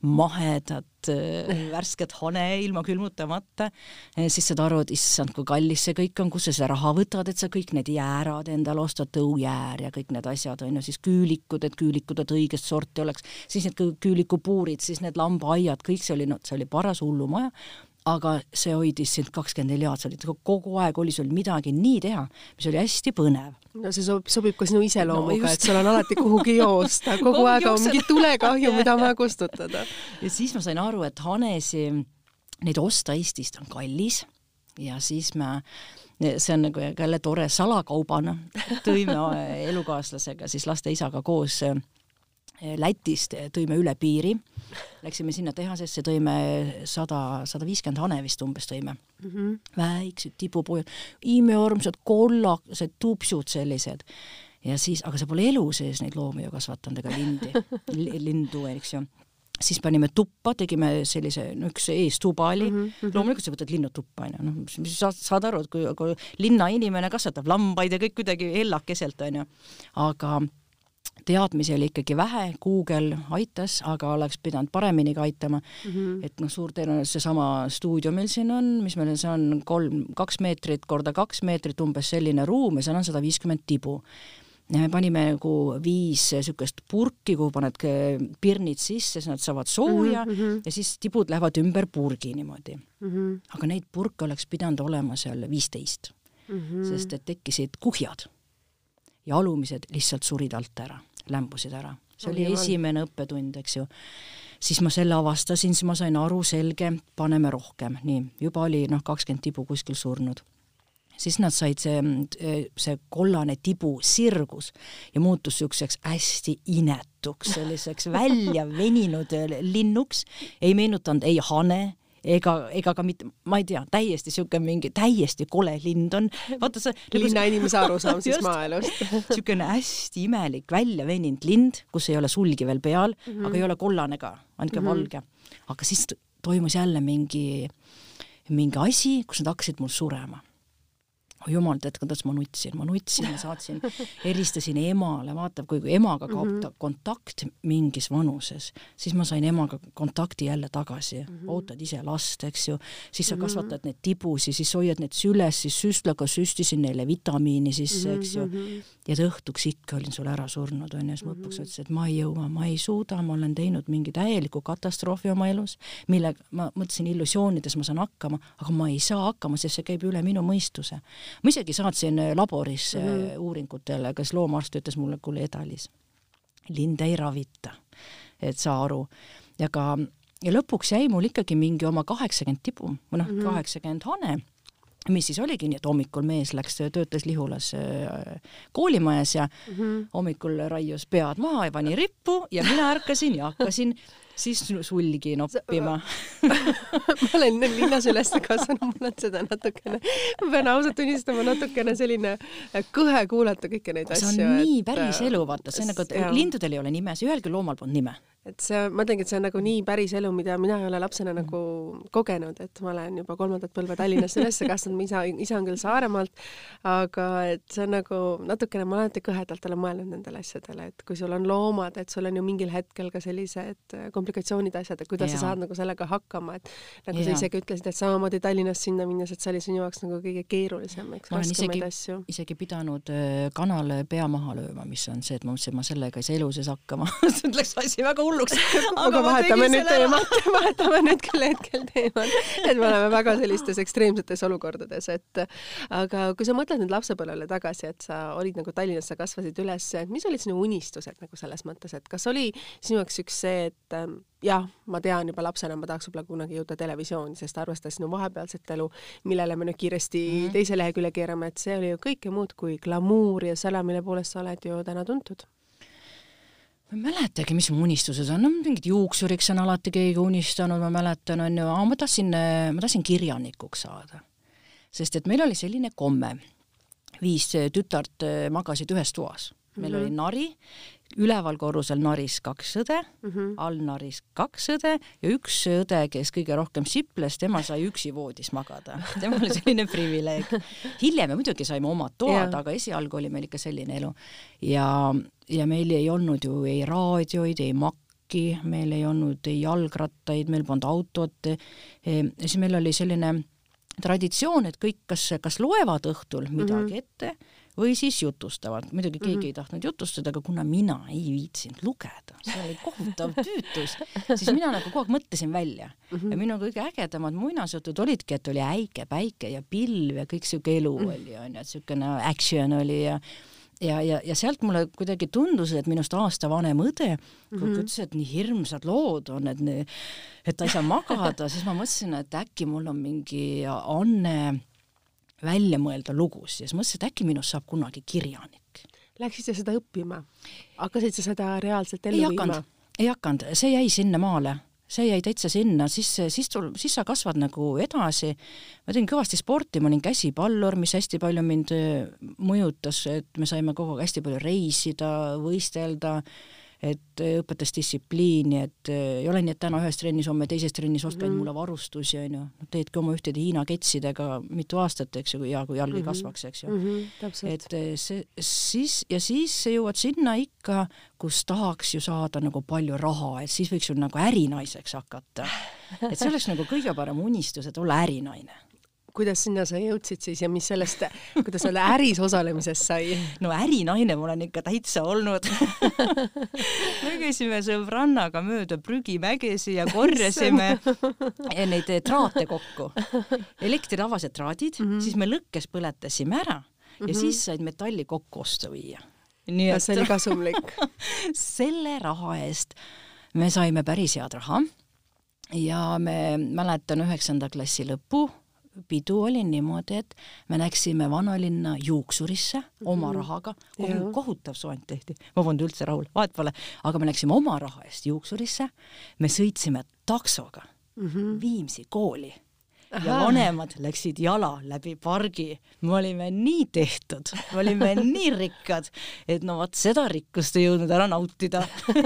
mahedat (laughs) värsket hane ilma külmutamata, siis saad aru, et issand, kui kallis see kõik on, kust sa seda raha võtad, et sa kõik need jäärad endale ostad, tõujäär ja kõik need asjad on ju, siis küülikud, et küülikud, et õigest sorti oleks, siis need küülikupuurid, siis need lambaaiad, kõik see oli, no see oli paras hullumaja aga see hoidis sind kakskümmend neli aastat, kogu aeg oli sul midagi nii teha, mis oli hästi põnev. no see sobib, sobib ka sinu iseloomuga no,, et sul on alati kuhugi joosta, (laughs) kogu aeg on mingi tulekahju, mida on vaja (laughs) kustutada. ja siis ma sain aru, et hanesi, neid osta Eestist on kallis ja siis me see on nagu jälle tore salakaubana, tõime (laughs) elukaaslasega siis laste isaga koos Lätist tõime üle piiri, läksime sinna tehasesse, tõime sada, sada viiskümmend hane vist umbes tõime mm. -hmm. väiksed tibupojad, imearmsad kollased tupsud sellised. ja siis, aga sa pole elu sees neid loomi ju kasvatanud ega lindi lindu, eks ju siis panime tuppa, tegime sellise, no üks eestuba oli mm, -hmm. loomulikult sa võtad linnud tuppa, onju, noh, mis sa saad aru, et kui, kui linnainimene kasvatab lambaid ja kõik kuidagi hellakeselt, onju, aga teadmisi oli ikkagi vähe, Google aitas, aga oleks pidanud paremini ka aitama mm. -hmm. et noh, suur tõenäosus seesama stuudio meil siin on, mis meil on, see on kolm, kaks meetrit korda kaks meetrit, umbes selline ruum ja seal on sada viiskümmend tibu. ja me panime nagu viis niisugust purki, kuhu paned pirnid sisse, siis nad saavad sooja mm -hmm. ja siis tibud lähevad ümber purgi niimoodi mm. -hmm. aga neid purke oleks pidanud olema seal viisteist mm, -hmm. sest et tekkisid kuhjad ja alumised lihtsalt surid alt ära lämbusid ära. see oli esimene õppetund, eks ju. siis ma selle avastasin, siis ma sain aru, selge, paneme rohkem, nii, juba oli noh, kakskümmend tibu kuskil surnud. siis nad said see, see kollane tibu sirgus ja muutus niisuguseks hästi inetuks, selliseks välja veninud linnuks, ei meenutanud ei hane ega, ega ka mitte, ma ei tea, täiesti niisugune mingi täiesti kole lind on. vaata see (laughs) linnainimese arusaam siis (laughs) maaelust (laughs) niisugune hästi imelik välja veninud lind, kus ei ole sulgi veel peal mm, -hmm. aga ei ole kollane ka, ainult mm -hmm. valge. aga siis toimus jälle mingi, mingi asi, kus nad hakkasid mul surema oh jumal tead, kuidas ma nutsin, ma nutsin, ma saatsin, (laughs) helistasin emale, vaatab, kui emaga kaob mm -hmm. kontakt mingis vanuses, siis ma sain emaga kontakti jälle tagasi mm, -hmm. ootad ise last, eks ju, siis sa -hmm. kasvatad neid tibusid, siis hoiad need süles, siis süstlaga süstisin neile vitamiini sisse, eks ju, mhm. ja õhtuks ikka olin sul ära surnud, onju, siis ma lõpuks mhm. ütlesin, et ma ei jõua, ma ei suuda, ma olen teinud mingi täieliku katastroofi oma elus, millega ma mõtlesin illusioonides ma saan hakkama, aga ma ei saa hakkama, sest see käib üle minu mõistuse ma isegi saatsin äh, laborisse mm -hmm. uuringutele, kas loomaarst ütles mulle, kuule, Edalis, linde ei ravita, et saa aru. ja ka, ja lõpuks jäi mul ikkagi mingi oma kaheksakümmend tibu või noh, mhm. kaheksakümmend hane mis siis oligi nii, et hommikul mees läks, töötas Lihulas äh, koolimajas ja mm -hmm. hommikul raius pead maha ja pani rippu ja mina ärkasin ja hakkasin siis sulgi noppima (laughs) ma olen linnas üles kasvanud, mul on seda natukene, ma pean ausalt tunnistama, natukene selline kõhe kuulata kõiki neid asju. see on nii et... päris elu, vaata, see on nagu, lindudel ei ole nime, ühelgi loomal polnud nime et see, ma ütlengi, et see on nagu nii päris elu, mida mina ei ole lapsena nagu kogenud, et ma olen juba kolmandat põlve Tallinnas üles kasvanud, mu isa, isa on küll Saaremaalt, aga et see on nagu natukene, ma alati kõhedalt olen mõelnud nendele asjadele, et kui sul on loomad, et sul on ju mingil hetkel ka sellised komplikatsioonid, asjad, et kuidas ja. sa saad nagu sellega hakkama, et nagu ja. sa isegi ütlesid, et samamoodi Tallinnast sinna minnes, et see oli sinu jaoks nagu kõige keerulisem, eks, raskemaid asju. isegi pidanud äh, kanale pea maha lööma, mis on see, et ma mõtlesin, et ma sellega ei saa elu sees hakkama (laughs) see läks asi väga hulluks hulluks. Aga vahetame nüüd teemat, (laughs) vahetame nüüd küll hetkel teemat, et me oleme väga sellistes ekstreemsetes olukordades, et aga kui sa mõtled nüüd lapsepõlvele tagasi, et sa olid nagu Tallinnas, sa kasvasid üles, et mis olid sinu unistused nagu selles mõttes, et kas oli sinu jaoks üks see, et ähm, jah, ma tean juba lapsena, ma tahaks võib-olla kunagi jõuda televisiooni, sest arvestades sinu vahepealset elu, millele me nüüd kiiresti mm -hmm. teise lehekülje keerame, et see oli ju kõike muud kui glamuur ja selle, mille poolest sa oled ju täna tuntud ma ei mäletagi, mis mu unistused on, no mingit juuksuriks on alati keegi unistanud, ma mäletan, on ju, aga ma tahtsin, ma tahtsin kirjanikuks saada. sest et meil oli selline komme, viis tütart magasid ühes toas, meil mm -hmm. oli nari üleval korrusel naris kaks õde mm, -hmm. all naris kaks õde ja üks õde, kes kõige rohkem siples, tema sai üksi voodis magada. (laughs) temal oli selline privileeg. hiljem muidugi saime omad toad, aga esialgu oli meil ikka selline elu. ja, ja meil ei olnud ju ei raadioid, ei makki, meil ei olnud ei jalgrattaid, meil polnud autot. ja siis meil oli selline traditsioon, et kõik kas, kas loevad õhtul midagi mm -hmm. ette või siis jutustavad, muidugi keegi mm -hmm. ei tahtnud jutustada, aga kuna mina ei viitsinud lugeda, see oli kohutav tüütus, siis mina nagu kogu aeg mõtlesin välja mm. -hmm. ja minu kõige ägedamad muinasjutud olidki, et oli äike, päike ja pilv ja kõik siuke elu -hmm. oli, onju, et siukene action oli ja ja, ja, ja sealt mulle kuidagi tundus, et minust aasta vanem õde mm -hmm. ütles, et nii hirmsad lood on, et, et ta ei saa magada, siis ma mõtlesin, et äkki mul on mingi anne välja mõelda lugusid ja siis mõtlesin, et äkki minust saab kunagi kirjanik. Läksid sa seda õppima? hakkasid sa seda reaalselt ellu viima? ei hakanud, see jäi sinnamaale, see jäi täitsa sinna, siis, siis tul-, siis sa kasvad nagu edasi. ma tegin kõvasti sporti, ma olin käsipallur, mis hästi palju mind äh, mõjutas, et me saime kogu aeg hästi palju reisida, võistelda et õpetas distsipliini, et ei ole nii, et täna ühes trennis, homme teises trennis ostad mm -hmm. mulle varustusi, onju. no teedki oma ühtede Hiina ketsidega mitu aastat, eks ju, ja kui jalg ei mm -hmm. kasvaks, eks ju mm. -hmm, et eh, see, siis ja siis jõuad sinna ikka, kus tahaks ju saada nagu palju raha, et siis võiks ju nagu ärinaiseks hakata. et see oleks nagu kõige parem unistus, et olla ärinaine kuidas sinna sa jõudsid siis ja mis sellest, kuidas selle äris osalemisest sai? (laughs) no ärinaine ma olen ikka täitsa olnud (laughs) me käisime sõbrannaga mööda prügimägesi ja korjasime (laughs) neid traate kokku. elektritavased traadid mm, -hmm. siis me lõkkes põletasime ära ja mm -hmm. siis said metalli kokku osta viia. nii et see oli kasumlik selle raha eest me saime päris head raha ja me mäletan üheksanda klassi lõppu pidu oli niimoodi, et me läksime vanalinna juuksurisse mm -hmm. oma rahaga, kohu, kohutav soeng tehti, ma polnud üldse rahul, vahet pole, aga me läksime oma raha eest juuksurisse, me sõitsime taksoga mm -hmm. Viimsi kooli. Ja vanemad läksid jala läbi pargi. me olime nii tehtud, me olime (laughs) nii rikkad, et no vot seda rikkust ei jõudnud ära nautida. (laughs)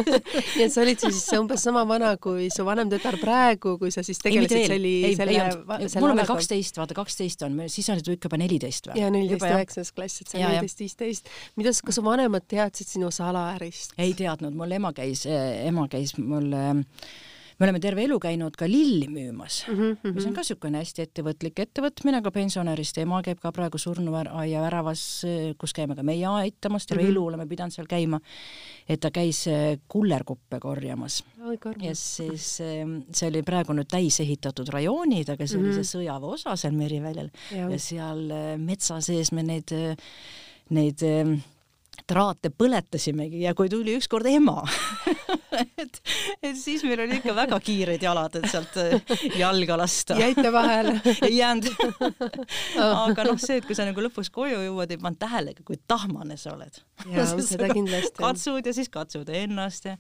Nii et sa olid siis umbes sama vana kui su vanem tütar praegu, kui sa siis tegelesid selle, selle, selle mul on veel kaksteist, vaata kaksteist on, siis on ikka juba neliteist või? jaa, neliteist, üheksandas klass, et sa neliteist, viisteist. mida, kas su vanemad teadsid sinu salaärist? ei teadnud, mul ema käis, ema käis mul äh, me oleme terve elu käinud ka lilli müümas mm, -hmm. mis on ka niisugune hästi ettevõtlik ettevõtmine, aga pensionärist ema käib ka praegu surnuaia väravas, kus käime ka meie aitamas, terve mm -hmm. elu oleme pidanud seal käima, et ta käis äh, kullerkuppe korjamas. ja siis äh, see oli praegu nüüd täis ehitatud rajoonid, aga see mm -hmm. oli mhm. see sõjaväe osa seal Meriväljal ja. ja seal äh, metsa sees me neid, neid traate põletasimegi ja kui tuli ükskord ema (laughs) et, et siis meil oli ikka väga kiired jalad, et sealt äh, jalga lasta. jäite vahele? (laughs) ei jäänud (laughs) aga noh, see, et kui sa nagu lõpuks koju jõuad, ei pannud tähelegi, kui tahmane sa oled. seda kindlasti. katsud ja siis katsud ennast ja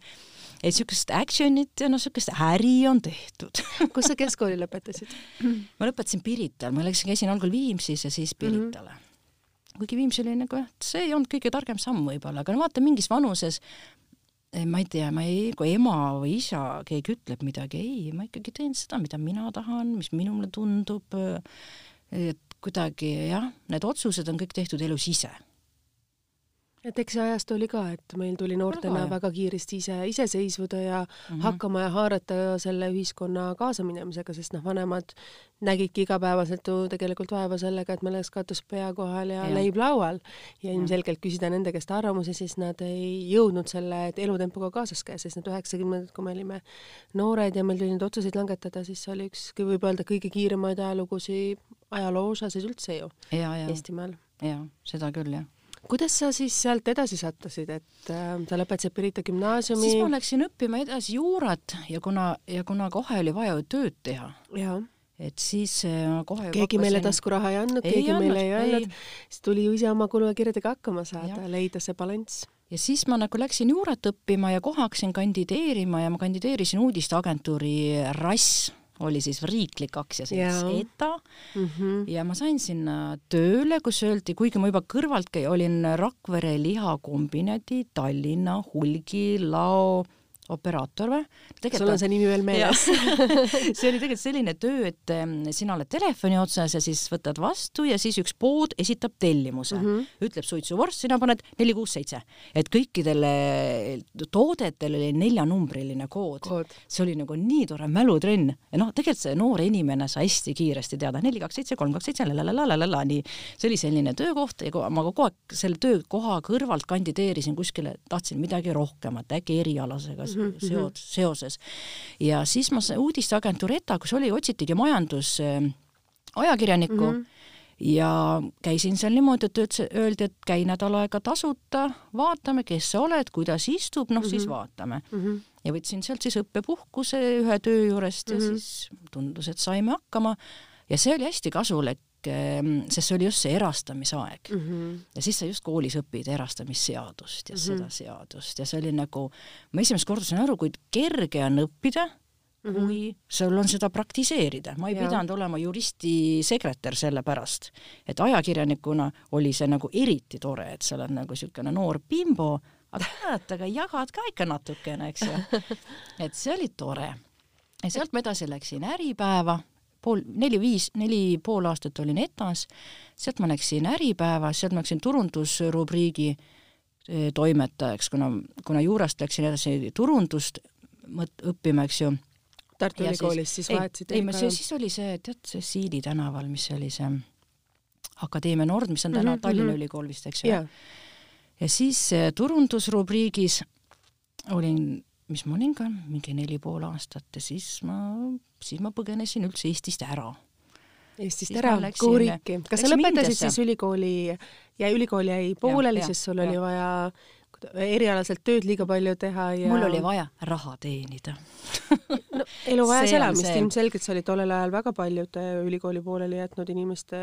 et niisugust action'it ja noh, niisugust äri on tehtud kus sa keskkooli lõpetasid? ma lõpetasin Pirital, ma läksin, käisin algul Viimsis ja siis Piritale mm. -hmm kuigi Viimsi oli nagu jah, see ei olnud kõige targem samm võib-olla, aga no vaata mingis vanuses ma ei tea, ma ei, kui ema või isa, keegi ütleb midagi, ei, ma ikkagi teen seda, mida mina tahan, mis minule tundub, et kuidagi jah, need otsused on kõik tehtud elus ise et eks see ajastu oli ka, et meil tuli noortena väga, väga kiiresti ise iseseisvuda ja mm -hmm. hakkama ja haarata selle ühiskonna kaasaminemisega, sest noh, vanemad nägidki igapäevaselt ju tegelikult vaeva sellega, et meil oleks katus pea kohal ja, ja. leib laual ja ilmselgelt küsida nende käest arvamusi, siis nad ei jõudnud selle elutempoga kaasas käia, sest need üheksakümnendad, kui me olime noored ja meil tuli neid otsuseid langetada, siis see oli üks, võib öelda, kõige kiiremaid ajalugusid ajaloo osas üldse ju Eestimaal. jaa, seda küll, jah kuidas sa siis sealt edasi sattusid, et äh, sa lõpetasid Pirita gümnaasiumi? siis ma läksin õppima edasi juurat ja kuna, ja kuna kohe oli vaja ju tööd teha, et siis äh, kohe keegi hakkasin... meile taskuraha ei andnud, keegi andnud, meile ei. öelnud, siis tuli ju ise oma kulukirjadega hakkama saada, leida see balanss. Ja siis ma nagu läksin juurat õppima ja kohe hakkasin kandideerima ja ma kandideerisin uudisteagentuuri RAS oli siis riiklik aktsiaselts ETA mm -hmm. ja ma sain sinna tööle, kus öeldi, kuigi ma juba kõrvalt olin Rakvere lihakombinati Tallinna hulgilao operaator või? sul on see nimi veel meeles. (laughs) See oli tegelikult selline töö, et sina oled telefoni otsas ja siis võtad vastu ja siis üks pood esitab tellimuse. Mm, -hmm. ütleb suitsuvorst, sina paned neli, kuus, seitse. et kõikidele toodetel oli neljanumbriline kood, kood.. see oli nagu nii tore mälutrenn. Ja noh, tegelikult see noor inimene sai hästi kiiresti teada, neli, kaks, seitse, kolm, kaks, seitse, la-la-la-la-la-la, nii. see oli selline töökoht ja ma kogu aeg selle töökoha kõrvalt kandideerisin kuskile, tahtsin midagi rohkemat, äkki erialasega. Mm -hmm Mhm, seod, mhm. seoses. ja siis ma uudisteagentuur ETA, kus oli, otsitigi majandusajakirjanikku äh, mm -hmm ja käisin seal niimoodi, et ütles, öeldi, et käi nädal aega tasuta, vaatame, kes sa oled, kuidas istub, noh mm -hmm. siis mhm. vaatame mm. -hmm. ja võtsin sealt siis õppepuhkuse ühe töö juurest mm -hmm. ja siis tundus, et saime hakkama ja see oli hästi kasulik sest see oli just see erastamisaeg mm. -hmm. ja siis sa just koolis õpid erastamisseadust ja mm -hmm. seda seadust ja see oli nagu, ma esimest korda sain aru, kui kerge on õppida mm, -hmm. kui sul on seda praktiseerida. ma ei ja. pidanud olema juristi sekretär sellepärast, et ajakirjanikuna oli see nagu eriti tore, et sa oled nagu niisugune noor bimbo, aga (laughs) tead, aga jagad ka ikka natukene, eks ju. (laughs) et see oli tore. ja sealt ma edasi läksin Äripäeva pool, neli-viis, neli pool aastat olin ETAs, sealt ma läksin Äripäeva, sealt ma läksin turundusrubriigi eh, toimetajaks, kuna, kuna juurast läksin edasi turundust mõt-, õppima, eks ju. Tartu Ülikoolis siis, vahetasid? ei, ei, siis oli see, tead, see Siili tänaval, mis oli see Akadeemia Nord, mis on täna mm -hmm, Tallinna -hmm. Ülikool vist, eks ju yeah.. ja siis eh, turundusrubriigis olin mis ka mingi neli pool aastat ja siis ma, siis ma põgenesin üldse Eestist ära. Eestist ära, kuhu riiki? kas sa lõpetasid Mindesse. siis ülikooli ja ülikool jäi pooleli, sest sul ja, oli vaja erialaselt tööd liiga palju teha ja mul oli vaja raha teenida. No elu vajas elamist, ilmselgelt see oli tollel ajal väga paljude ülikooli pooleli jätnud inimeste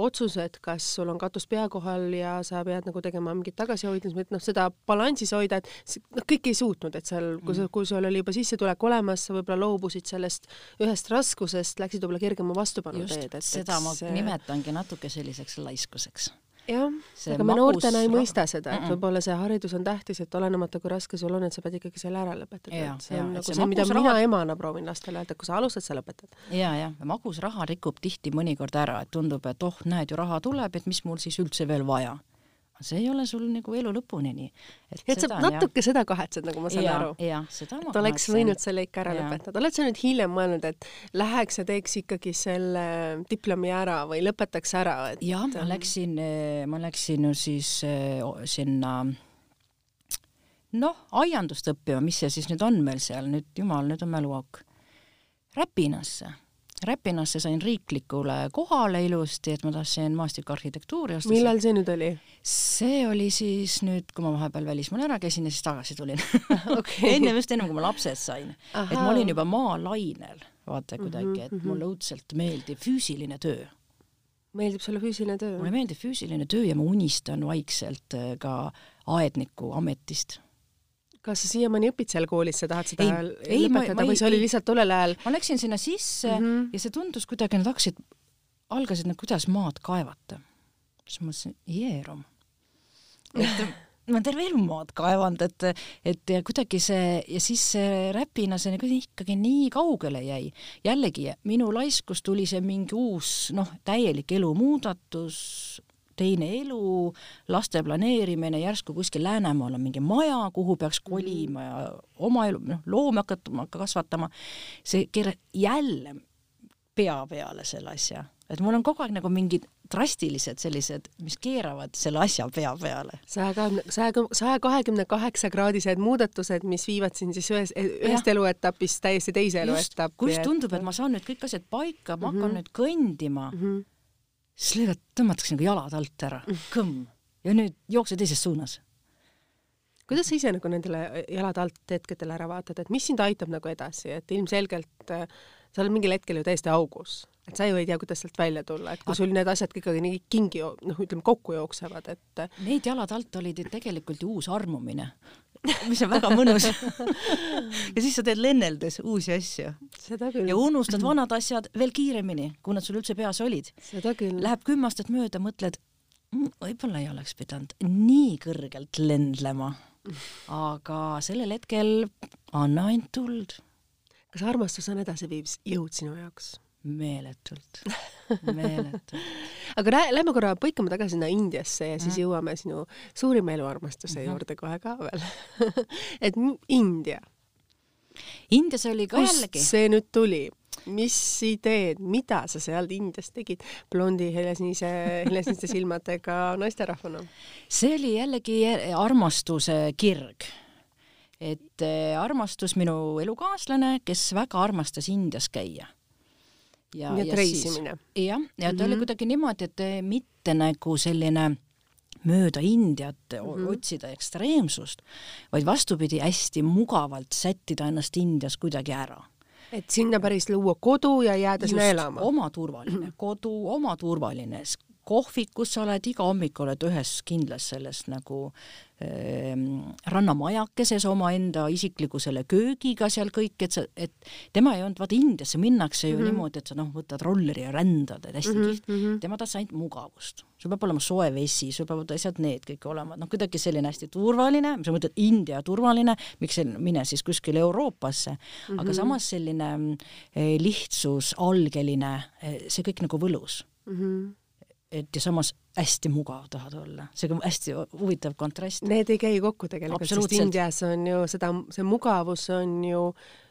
otsused, kas sul on katus pea kohal ja sa pead nagu tegema mingit tagasihoidmist, et noh, seda balansis hoida, et noh, kõik ei suutnud, et seal, kui Mm. sa, kui sul oli juba sissetulek olemas, sa võib-olla loobusid sellest ühest raskusest, läksid võib-olla kergema vastupanu teed, et seda ma see- nimetangi natuke selliseks laiskuseks jah, aga me noortena ei mõista seda, et Mm-mm. võib-olla see haridus on tähtis, et olenemata kui raske sul on, et sa pead ikkagi selle ära et see on et nagu see see, mida magus mina raha- emana proovin lastele öelda, kui sa alustad, sa lõpetad. ja, ja magus raha rikub tihti mõnikord ära, et tundub, et oh, näed ju raha tuleb, et mis mul siis üldse veel vaja. See ei ole sul nagu elu lõpuni nii. et sa natuke seda kahetsed, nagu ma saan ja, aru. seda et oleks kahetsen. võinud selle ikka ära Jaa. lõpetada. oled sa nüüd hiljem mõelnud, et läheks ja teeks ikkagi selle diplomi ära või lõpetaks ära, et jah, ma läksin, ma läksin ju siis eh, sinna noh, aiandust õppima, mis see siis nüüd on meil seal nüüd, jumal, nüüd on mäluauk. Räpinasse, Räpinasse sain riiklikule kohale ilusti, et ma tahtsin maastikuarhitektuuri osta. millal see nüüd oli? see oli siis nüüd, kui ma vahepeal välismaal ära käisin ja siis tagasi tulin (laughs) Okei. enne just ennem kui ma lapsed sain, et ma olin juba maalainel, vaata kuidagi, et mhm. mulle õudselt meeldib füüsiline töö meeldib sulle füüsiline töö? mulle meeldib füüsiline töö ja ma unistan vaikselt äh, ka aedniku ametist. Kas sa siiamaani õpid seal koolis, sa tahad seda Ei, ei, ma- lõpetada ma ei- või see oli lihtsalt tollel ajal? ma läksin sinna sisse mm. -hmm. ja see tundus kuidagi, nad hakkasid, algasid nad, kuidas maad kaevata. siis ma mõtlesin, jeerum. et ma olen terve elu maad kaevanud, et, et ja kuidagi see ja siis see räpina, see nagu ikkagi nii kaugele jäi. jällegi minu laiskus tuli see mingi uus noh, täielik elumuudatus, teine elu, laste planeerimine, järsku kuskil Läänemaal on mingi maja, kuhu peaks kolima ja oma elu, noh, loomi hakatama kasvatama. see keerab jälle pea peale selle asja, et mul on kogu aeg nagu mingid drastilised sellised, mis keeravad selle asja pea peale. saja kahekümne, saja, saja kahekümne kaheksa kraadised muudatused, mis viivad sind siis ühes, ühest eluetapist täiesti teise eluetappi. kus tundub, et ma saan nüüd kõik asjad paika, ma hakkan Mhm. nüüd kõndima mm. -hmm. Siis lõivad, tõmmatakse nagu jalad alt ära, kõmm, ja nüüd jookse teises suunas. kuidas sa ise nagu nendele jalad alt hetkedele ära vaatad, et mis sind aitab nagu edasi, et ilmselgelt äh, sa oled mingil hetkel ju täiesti augus, et sa ju ei tea, kuidas sealt välja tulla, et kui sul need asjad ikkagi nii kingi, noh, ütleme kokku jooksevad, et äh, Need jalad alt olid ju tegelikult ju uus armumine, (laughs) mis on väga mõnus. (laughs) Ja siis sa teed lenneldes uusi asju. Ja, unustad vanad asjad veel kiiremini, kui nad sul üldse peas olid. Läheb kümme aastat mööda, mõtled, "Mm, võib-olla ei oleks pidanud nii kõrgelt lendlema, aga sellel hetkel anna ainult tuld. Kas armastus on edasiviiv jõud sinu jaoks? Meeletult, (laughs) meeletult. aga rää- lähme korra põikame tagasi sinna Indiasse ja siis jõuame sinu suurima eluarmastuse Mhm. juurde kohe ka veel (laughs) et India, Indias oli ka kust jällegi, see nüüd tuli? mis ideed, mida sa seal Indias tegid blondi helesinise, helesiniste (laughs) silmadega naisterahvana? see oli jällegi armastuse kirg et eh, armastus minu elukaaslane, kes väga armastas Indias käia. Ja, nii et reisimine? jah, ja ta mm -hmm. oli Mhm. kuidagi niimoodi, et eh, mitte nagu selline mööda Indiat mm Mhm. -hmm. otsida ekstreemsust, vaid vastupidi, hästi mugavalt sättida ennast Indias kuidagi ära et sinna päris luua kodu ja jääda sinna elama? oma turvaline kodu, oma turvaline kohvik, kus sa oled iga hommik oled ühes kindlas selles nagu rannamajakeses omaenda isikliku selle köögiga seal kõik, et sa, et tema ei olnud, vaata Indiasse minnakse ju mm. -hmm. niimoodi, et sa noh, võtad rolleri ja rändad, et hästi mm -hmm. kihvt mhm. tema tahtis ainult mugavust. sul peab olema soe vesi, sul peavad asjad need kõik olema, noh, kuidagi selline hästi turvaline, sa mõtled India turvaline, miks see, mine siis kuskile Euroopasse mm, -hmm. Aga samas selline eh, lihtsus, algeline, see kõik nagu võlus Mm -hmm. Et ja samas hästi mugav tahad olla, see on hästi huvitav kontrast. Need ei käi kokku tegelikult, sest. Indias on ju seda, see mugavus on ju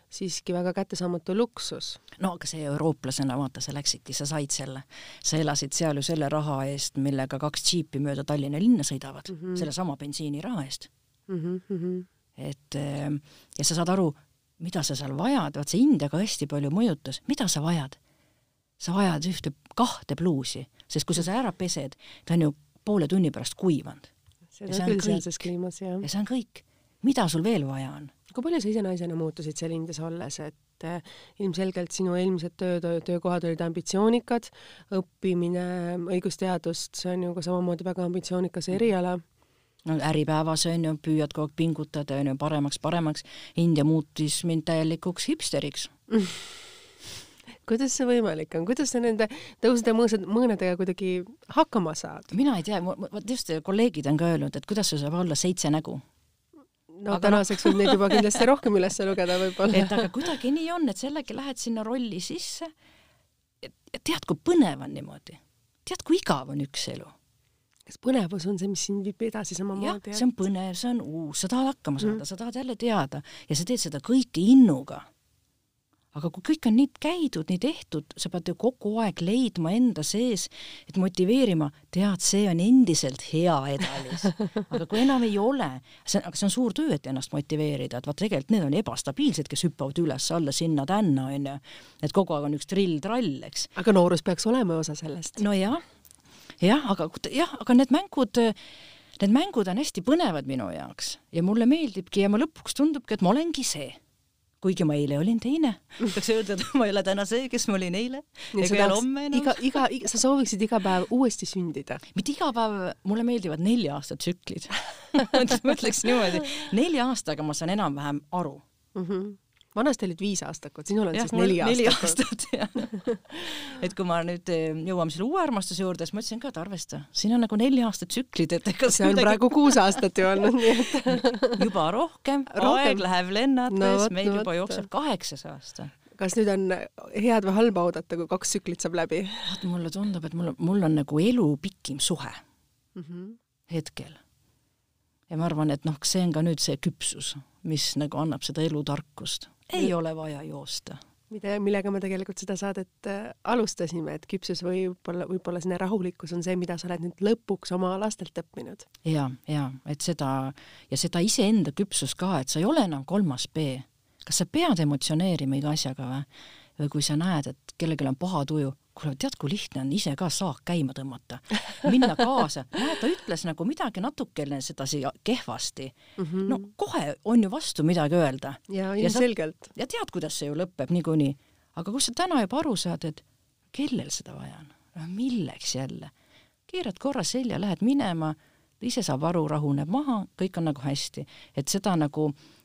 siiski väga kättesaamatu luksus. no aga see eurooplasena, vaata, sa läksidki, sa said selle, sa elasid seal ju selle raha eest, millega kaks džiipi mööda Tallinna linna sõidavad mm. -hmm. sellesama bensiiniraha eest. Mm -hmm. et eh, ja sa saad aru, mida sa seal vajad, vaat see India ka hästi palju mõjutas, mida sa vajad? sa vajad ühte, kahte pluusi, sest kui sa selle ära pesed, ta on ju poole tunni pärast kuivanud seda küll sealses kliimas, jah. ja see on kõik. mida sul veel vaja on? kui palju sa ise naisena muutusid seal Indias olles, et äh, ilmselgelt sinu eelmised töö, töökohad olid ambitsioonikad, õppimine õigusteadust, see on ju ka samamoodi väga ambitsioonikas eriala no Äripäevas on ju, püüad kogu aeg pingutada, on ju, paremaks, paremaks. India muutis mind täielikuks hipsteriks (laughs) kuidas see võimalik on, kuidas sa nende tõusude mõõsad, mõõnadega kuidagi hakkama saad? mina ei tea, vot just kolleegid on ka öelnud, et kuidas sul saab olla seitse nägu no aga tänaseks võib neid juba kindlasti rohkem üles lugeda võib-olla. et aga kuidagi nii on, et sellega lähed sinna rolli sisse tead, kui põnev on niimoodi. tead, kui igav on üks elu. kas põnevus on see, mis sind viib edasi samamoodi? see on põnev, see on uus, sa tahad hakkama saada mm., sa tahad jälle teada ja sa teed seda kõike innuga aga kui kõik on nii käidud, nii tehtud, sa pead ju kogu aeg leidma enda sees, et motiveerima, tead, see on endiselt hea edalis. (laughs) aga kui enam ei ole, see, aga see on suur töö, et ennast motiveerida, et vaat tegelikult need on ebastabiilsed, kes hüppavad üles-alla, sinna-tänna, onju. et kogu aeg on üks trill-trall, eks. aga noorus peaks olema osa sellest. nojah, jah, aga jah, aga need mängud Need mängud on hästi põnevad minu jaoks ja mulle meeldibki ja ma lõpuks tundubki, et ma olengi see kuigi ma eile olin teine, tahaks öelda, et ma ei ole täna see, kes ma olin eile. Iga, iga, iga, sa sooviksid iga päev uuesti sündida? mitte iga päev, mulle meeldivad nelja aasta tsüklid. (laughs) Ma ütleks niimoodi, nelja aastaga ma saan enam-vähem aru. Mm. -hmm vanasti olid viis aastakut, sinul on ja, siis neli aastat. neli aastat, jah. (laughs) et kui ma nüüd eh, jõuame selle uue armastuse juurde, siis ma ütlesin ka, et arvesta, siin on nagu neli aastat tsüklid, et ega see on midagi... praegu kuus aastat ju olnud, nii et (laughs) juba rohkem, (laughs) rohkem., aeg läheb lennates no,, meil juba jookseb kaheksas aasta kas nüüd on head või halba oodata, kui kaks tsüklit saab läbi? vaat mulle tundub, et mul, mul on nagu elu pikim suhe mm -hmm. hetkel. ja ma arvan, et noh, see on ka nüüd see küpsus, mis nagu annab seda elutarkust ei ole vaja joosta mida, millega me tegelikult seda saadet äh, alustasime, et küpsus võib-olla, võib-olla selline rahulikkus on see, mida sa oled nüüd lõpuks oma lastelt õppinud. ja, ja et seda ja seda iseenda küpsust ka, et sa ei ole enam kolmas B. kas sa pead emotsioneerima iga asjaga või? või kui sa näed, et kellelgi on paha tuju, kuule, tead, kui lihtne on ise ka saak käima tõmmata, minna kaasa. näed, ta ütles nagu midagi natukene sedasi kehvasti mm. -hmm. no kohe on ju vastu midagi öelda. ja ilmselgelt. ja tead, kuidas see ju lõpeb niikuinii. aga kus sa täna juba aru saad, et kellel seda vaja on? no milleks jälle? keerad korra selja, lähed minema, ise saab aru, rahuneb maha, kõik on nagu hästi. et seda nagu niisugust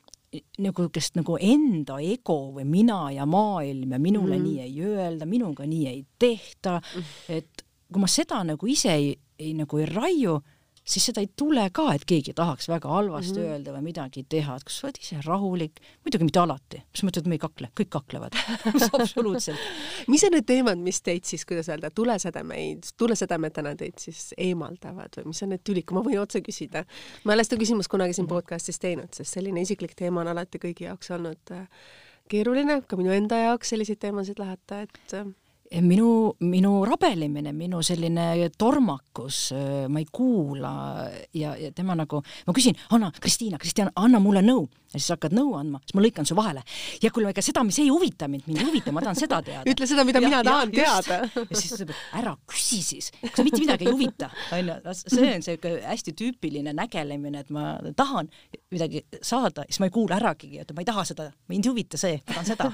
nagu enda ego või mina ja maailm ja minule mm -hmm. nii ei öelda, minuga nii ei tehta, et kui ma seda nagu ise ei, ei nagu ei raiu, siis seda ei tule ka, et keegi tahaks väga halvasti mm -hmm. öelda või midagi teha, et kas sa oled ise rahulik, muidugi mitte alati, mis mõttes, et me ei kakle, kõik kaklevad. (laughs) Absoluutselt. Mis on need teemad, mis teid siis, kuidas öelda, tulesädemeid, tulesädemetena teid siis eemaldavad või mis on need tülid, kui ma võin otse küsida? ma ei ole seda küsimust kunagi siin podcast'is teinud, sest selline isiklik teema on alati kõigi jaoks olnud äh, keeruline, ka minu enda jaoks selliseid teemasid lahata, et äh, minu, minu rabelemine, minu selline tormakus, ma ei kuula ja, ja tema nagu, ma küsin, Anna, Kristiina, Kristiina, anna mulle nõu ja siis hakkad nõu andma, siis ma lõikan su vahele. ja kuule, ega seda, mis ei huvita mind, mind ei huvita, ma tahan seda teada. (laughs) ütle seda, mida ja, mina tahan ja, teada. (laughs) ja siis ta ütleb, ära küsi siis, kas mitte midagi ei huvita, onju. see on siuke hästi tüüpiline nägelemine, et ma tahan midagi saada, siis ma ei kuula äragi, et ma ei taha seda, mind ei huvita see, ma tahan seda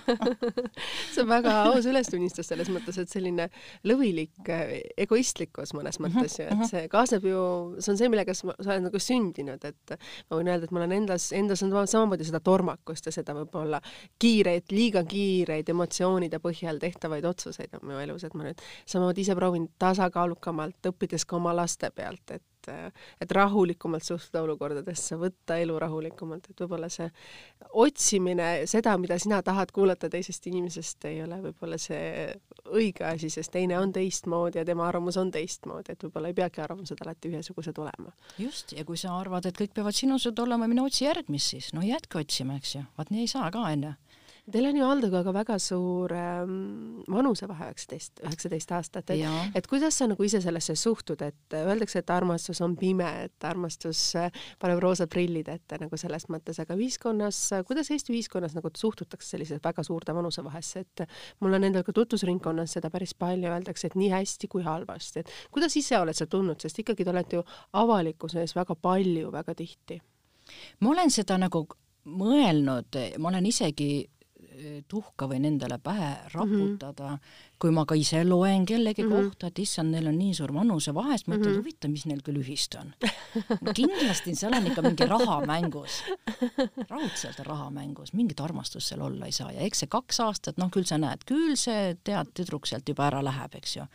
(laughs) see on väga aus ülestunnistus selles mõttes, et selline lõvilik egoistlikkus mõnes mhm, mõttes ju, et mhm. see kaasneb ju, see on see, millega sa oled nagu sündinud, et ma võin öelda, et ma olen endas, endas on sama samamoodi seda tormakust ja seda võib-olla kiireid, liiga kiireid emotsioonide põhjal tehtavaid otsuseid on minu elus, et ma nüüd samamoodi ise proovin tasakaalukamalt, õppides ka oma laste pealt, et et rahulikumalt suhtuda olukordadesse, võtta elu rahulikumalt, et võib-olla see otsimine, seda, mida sina tahad kuulata teisest inimesest, ei ole võib-olla see õige asi, sest teine on teistmoodi ja tema arvamus on teistmoodi, et võib-olla ei peagi arvamused alati ühesugused olema. just, ja kui sa arvad, et kõik peavad sinusugused olema, mine otsi järgmist siis, no jätka otsima, eks ju, vaat nii ei saa ka, onju Teil on ju Aldoga väga suur ähm, vanusevahe, üheksateist, üheksateist aastat, et, et kuidas sa nagu ise sellesse suhtud, et öeldakse, et armastus on pime, et armastus äh, paneb roosad prillid ette nagu selles mõttes, aga ühiskonnas, kuidas Eesti ühiskonnas nagu suhtutakse sellisesse väga suurde vanusevahesse, et mul on endal ka tutvusringkonnas seda päris palju, öeldakse, et nii hästi kui halvasti, et kuidas ise oled sa tundnud, sest ikkagi te olete ju avalikkuse ees väga palju, väga tihti? ma olen seda nagu mõelnud, ma olen isegi tuhka võin endale pähe raputada mm, -hmm. kui ma ka ise loen kellegi mm -hmm. kohta, et issand, neil on nii suur vanusevahe, siis mõtled mm -hmm., huvitav, mis neil küll ühist on no,. kindlasti seal on ikka mingi raha mängus, raudselt raha mängus, mingit armastust seal olla ei saa ja eks see kaks aastat, noh, küll sa näed, küll see tead, tüdruk sealt juba ära läheb, eks ju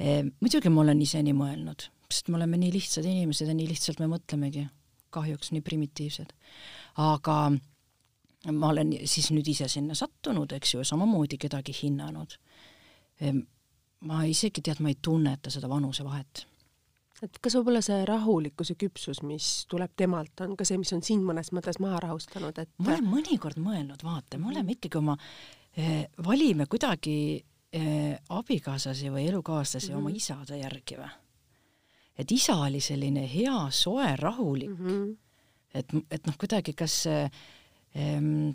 e,. muidugi ma olen ise nii mõelnud, sest me oleme nii lihtsad inimesed ja nii lihtsalt me mõtlemegi, kahjuks nii primitiivsed, aga ma olen siis nüüd ise sinna sattunud, eks ju, samamoodi kedagi hinnanud. Ehm, ma isegi tead, ma ei tunneta seda vanusevahet. et kas võib-olla see rahulikkus ja küpsus, mis tuleb temalt, on ka see, mis on sind mõnes mõttes maha rahustanud, et ma olen mõnikord mõelnud, vaata, me oleme ikkagi oma eh,, valime kuidagi eh, abikaasasi või elukaaslasi mm -hmm. oma mhm. isade järgi või? et isa oli selline hea, soe, rahulik mm. -hmm. et, et noh, kuidagi kas Ehm,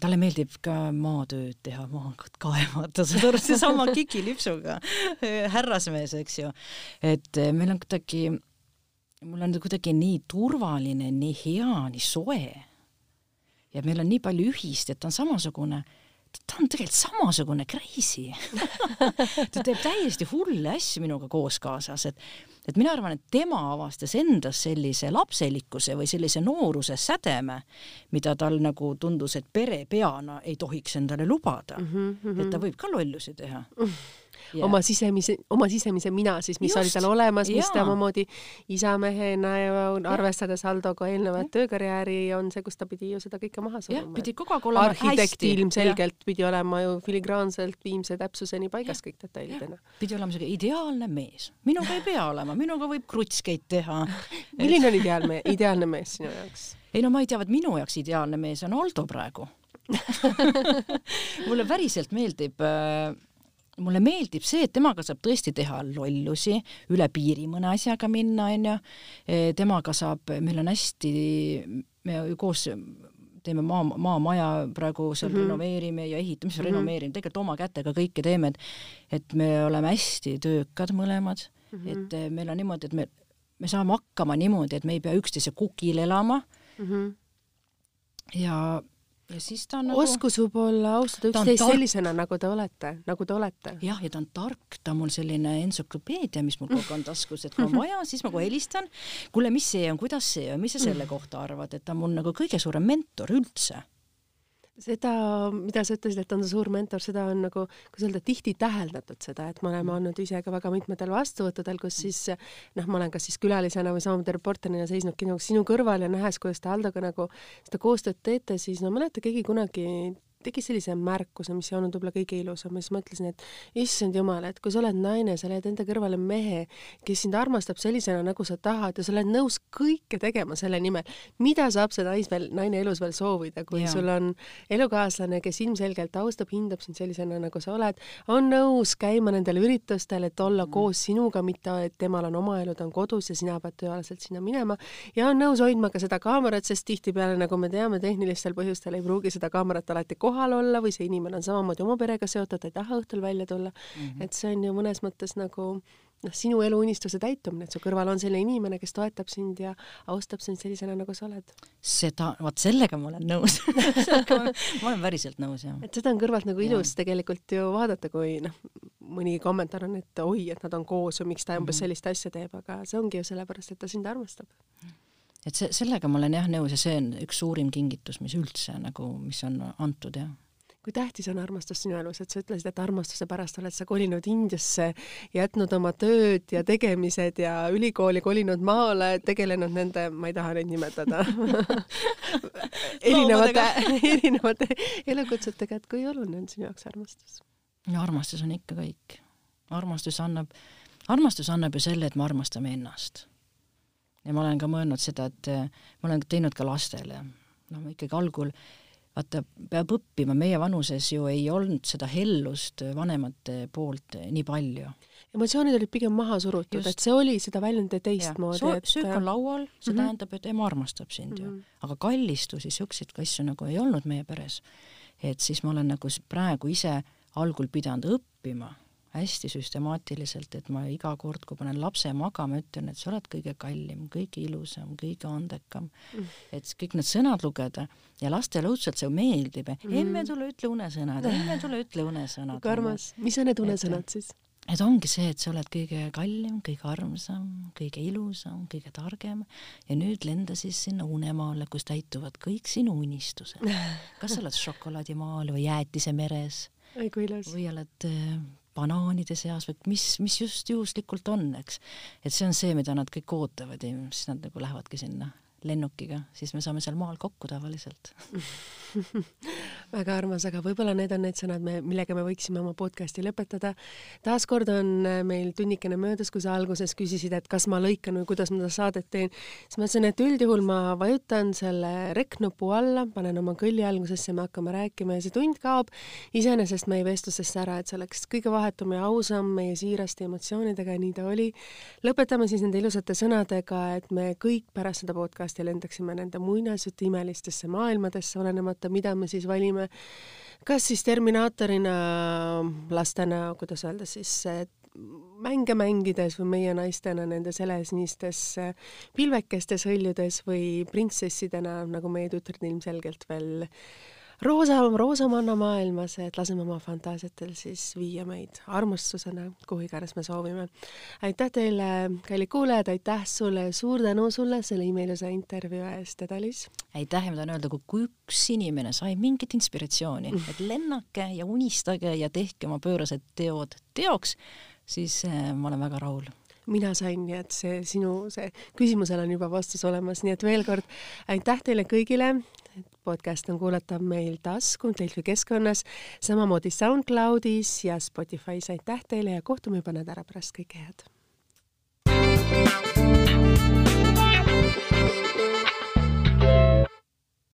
talle meeldib ka maatööd teha, maangat kaevata, (laughs) saad aru, seesama kikilipsuga härrasmees, eks ju. et eh, meil on kuidagi, mul on kuidagi nii turvaline, nii hea, nii soe. ja meil on nii palju ühist, et ta on samasugune ta on tegelikult samasugune crazy (laughs) ta teeb täiesti hulle asju minuga koos kaasas, et et mina arvan, et tema avastas endas sellise lapselikkuse või sellise nooruse sädeme, mida tal nagu tundus, et pere peana ei tohiks endale lubada mm. -hmm. et ta võib ka lollusi teha mm. (laughs) -hmm yeah. oma sisemise, oma sisemise mina siis, mis Just. oli tal olemas, mis ta omamoodi isamehena ja arvestades Aldoga eelnevat yeah. töökarjääri, on see, kus ta pidi ju seda kõike maha suruma. pidi kogu aeg olema arhitekt ilmselgelt ja. pidi olema ju filigraanselt viimse täpsuseni paigas kõik detailidena. pidi olema siuke ideaalne mees, minuga ei pea olema, minuga võib krutskeid teha (laughs) milline on ideaalne, ideaalne mees sinu jaoks? ei no ma ei tea, vot minu jaoks ideaalne mees on Aldo praegu (laughs) (laughs) mulle päriselt meeldib äh, mulle meeldib see, et temaga saab tõesti teha lollusi, üle piiri mõne asjaga minna, onju. E, temaga saab, meil on hästi, me koos teeme maa, maamaja praegu seal mm -hmm. renoveerime ja ehitame, mis mm -hmm. renoveerime, tegelikult oma kätega kõike teeme, et et me oleme hästi töökad mõlemad mm, -hmm. et e, meil on niimoodi, et me, me saame hakkama niimoodi, et me ei pea üksteise kukil elama mm. -hmm. ja ja siis ta on nagu oskus võib-olla austada üksteist sellisena, nagu te olete, nagu te olete. jah, ja ta on tark, ta on mul selline entsüklopeedia, mis mul kogu aeg on taskus, et kui on (laughs) vaja, siis ma kohe helistan, kuule, mis see on, kuidas see on, mis sa selle kohta arvad, et ta on mul nagu kõige suurem mentor üldse seda, mida sa ütlesid, et on suur mentor, seda on nagu, kuidas öelda, tihti täheldatud seda, et me oleme mm. olnud ise ka väga mitmetel vastuvõttudel, kus siis noh, ma olen kas siis külalisena või samamoodi reporterina seisnudki nagu sinu kõrval ja nähes, kuidas te Aldoga nagu seda koostööd teete, siis no mäleta keegi kunagi tegi sellise märkuse, mis ei olnud võib-olla kõige ilusam ja siis mõtlesin, et issand jumal, et kui sa oled naine, sa leiad enda kõrvale mehe, kes sind armastab sellisena, nagu sa tahad ja sa oled nõus kõike tegema selle nimel. mida saab see nais veel, naine elus veel soovida, kui ja. sul on elukaaslane, kes ilmselgelt austab, hindab sind sellisena, nagu sa oled, on nõus käima nendel üritustel, et olla mm. koos sinuga, mitte et temal on oma elu, ta on kodus ja sina pead tööalaselt sinna minema ja on nõus hoidma ka seda kaamerat, sest tihtipeale, nagu me teame, tehnilistel põhjustel ei pruugi seda kaamerat alati kohal kohal olla või see inimene on samamoodi oma perega seotud, ei taha õhtul välja tulla mm. -hmm. et see on ju mõnes mõttes nagu noh, sinu eluunistuse täitumine, et su kõrval on selline inimene, kes toetab sind ja austab sind sellisena, nagu sa oled. seda, vot sellega ma olen nõus (laughs) ma olen päriselt nõus, jah. et seda on kõrvalt nagu ilus ja. tegelikult ju vaadata, kui noh, mõni kommentaar on, et oi, et nad on koos või miks ta umbes mm -hmm. sellist asja teeb, aga see ongi ju sellepärast, et ta sind armastab et see, sellega ma olen jah nõus ja see on üks suurim kingitus, mis üldse nagu, mis on antud, jah kui tähtis on armastus sinu elus, et sa ütlesid, et armastuse pärast oled sa kolinud Indiasse, jätnud oma tööd ja tegemised ja ülikooli kolinud maale, tegelenud nende, ma ei taha neid nimetada (laughs) erinevate, (laughs) erinevate elukutsetega, et kui oluline on sinu jaoks armastus? no armastus on ikka kõik. armastus annab, armastus annab ju selle, et me armastame ennast ja ma olen ka mõelnud seda, et äh, ma olen teinud ka lastele, noh, ikkagi algul vaata, peab õppima, meie vanuses ju ei olnud seda hellust vanemate poolt nii palju emotsioonid olid pigem maha surutud, et see oli seda väljendada teistmoodi. Et... söök on laual, see mm -hmm. tähendab, et ema armastab sind ju mm. -hmm. aga kallistusi, siukseid asju nagu ei olnud meie peres. et siis ma olen nagu praegu ise algul pidanud õppima hästi süstemaatiliselt, et ma iga kord, kui panen lapse magama, ütlen, et sa oled kõige kallim, kõige ilusam, kõige andekam mm.. et kõik need sõnad lugeda ja lastele õudselt see meeldib mm.. emme, tule ütle unesõnad, emme, tule ütle unesõnad. (laughs) kui armas, mis on need unesõnad siis? et ongi see, et sa oled kõige kallim, kõige armsam, kõige ilusam, kõige targem ja nüüd lenda siis sinna unemaale, kus täituvad kõik sinu unistused. (laughs) kas sa oled šokolaadimaal või jäätise meres või oled äh, banaanide seas või mis, mis just juhuslikult on, eks. et see on see, mida nad kõik ootavad ja siis nad nagu lähevadki sinna lennukiga, siis me saame seal maal kokku tavaliselt (laughs) väga armas, aga võib-olla need on need sõnad, me, millega me võiksime oma podcasti lõpetada. taaskord on äh, meil tunnikene möödas, kui sa alguses küsisid, et kas ma lõikan või kuidas ma seda saadet teen, siis ma ütlesin, et üldjuhul ma vajutan selle rekk-nupu alla, panen oma kõlli algusesse, me hakkame rääkima ja see tund kaob iseenesest meie vestlusesse ära, et see oleks kõige vahetum ja ausam meie siiraste emotsioonidega ja nii ta oli. lõpetame siis nende ilusate sõnadega, et me kõik pärast seda podcasti lendaksime nende muinasjutu imelistesse maailmadesse, olenemata, mida me siis valime. Kas siis Terminaatorina lastena, kuidas öelda siis, mänge mängides või meie naistena nendes helesnistes pilvekestes hõljudes või printsessidena, nagu meie tütred ilmselgelt veel roosa, roosamanna maailmas, et laseme oma fantaasiatel siis viia meid armastusena, kuhu iganes me soovime. aitäh teile, kallid kuulajad, aitäh sulle, suur tänu sulle selle imeilusa intervjuu eest, Eda-Liis! aitäh ja ma tahan öelda, kui üks inimene sai mingit inspiratsiooni, et lennake ja unistage ja tehke oma pöörased teod teoks, siis eh, ma olen väga rahul mina sain, nii et see sinu, see küsimusele on juba vastus olemas, nii et veel kord aitäh teile kõigile, podcast on kuulatav meil tasku Delfi keskkonnas, samamoodi SoundCloudis ja Spotify's. aitäh teile ja kohtume juba nädala pärast, kõike head!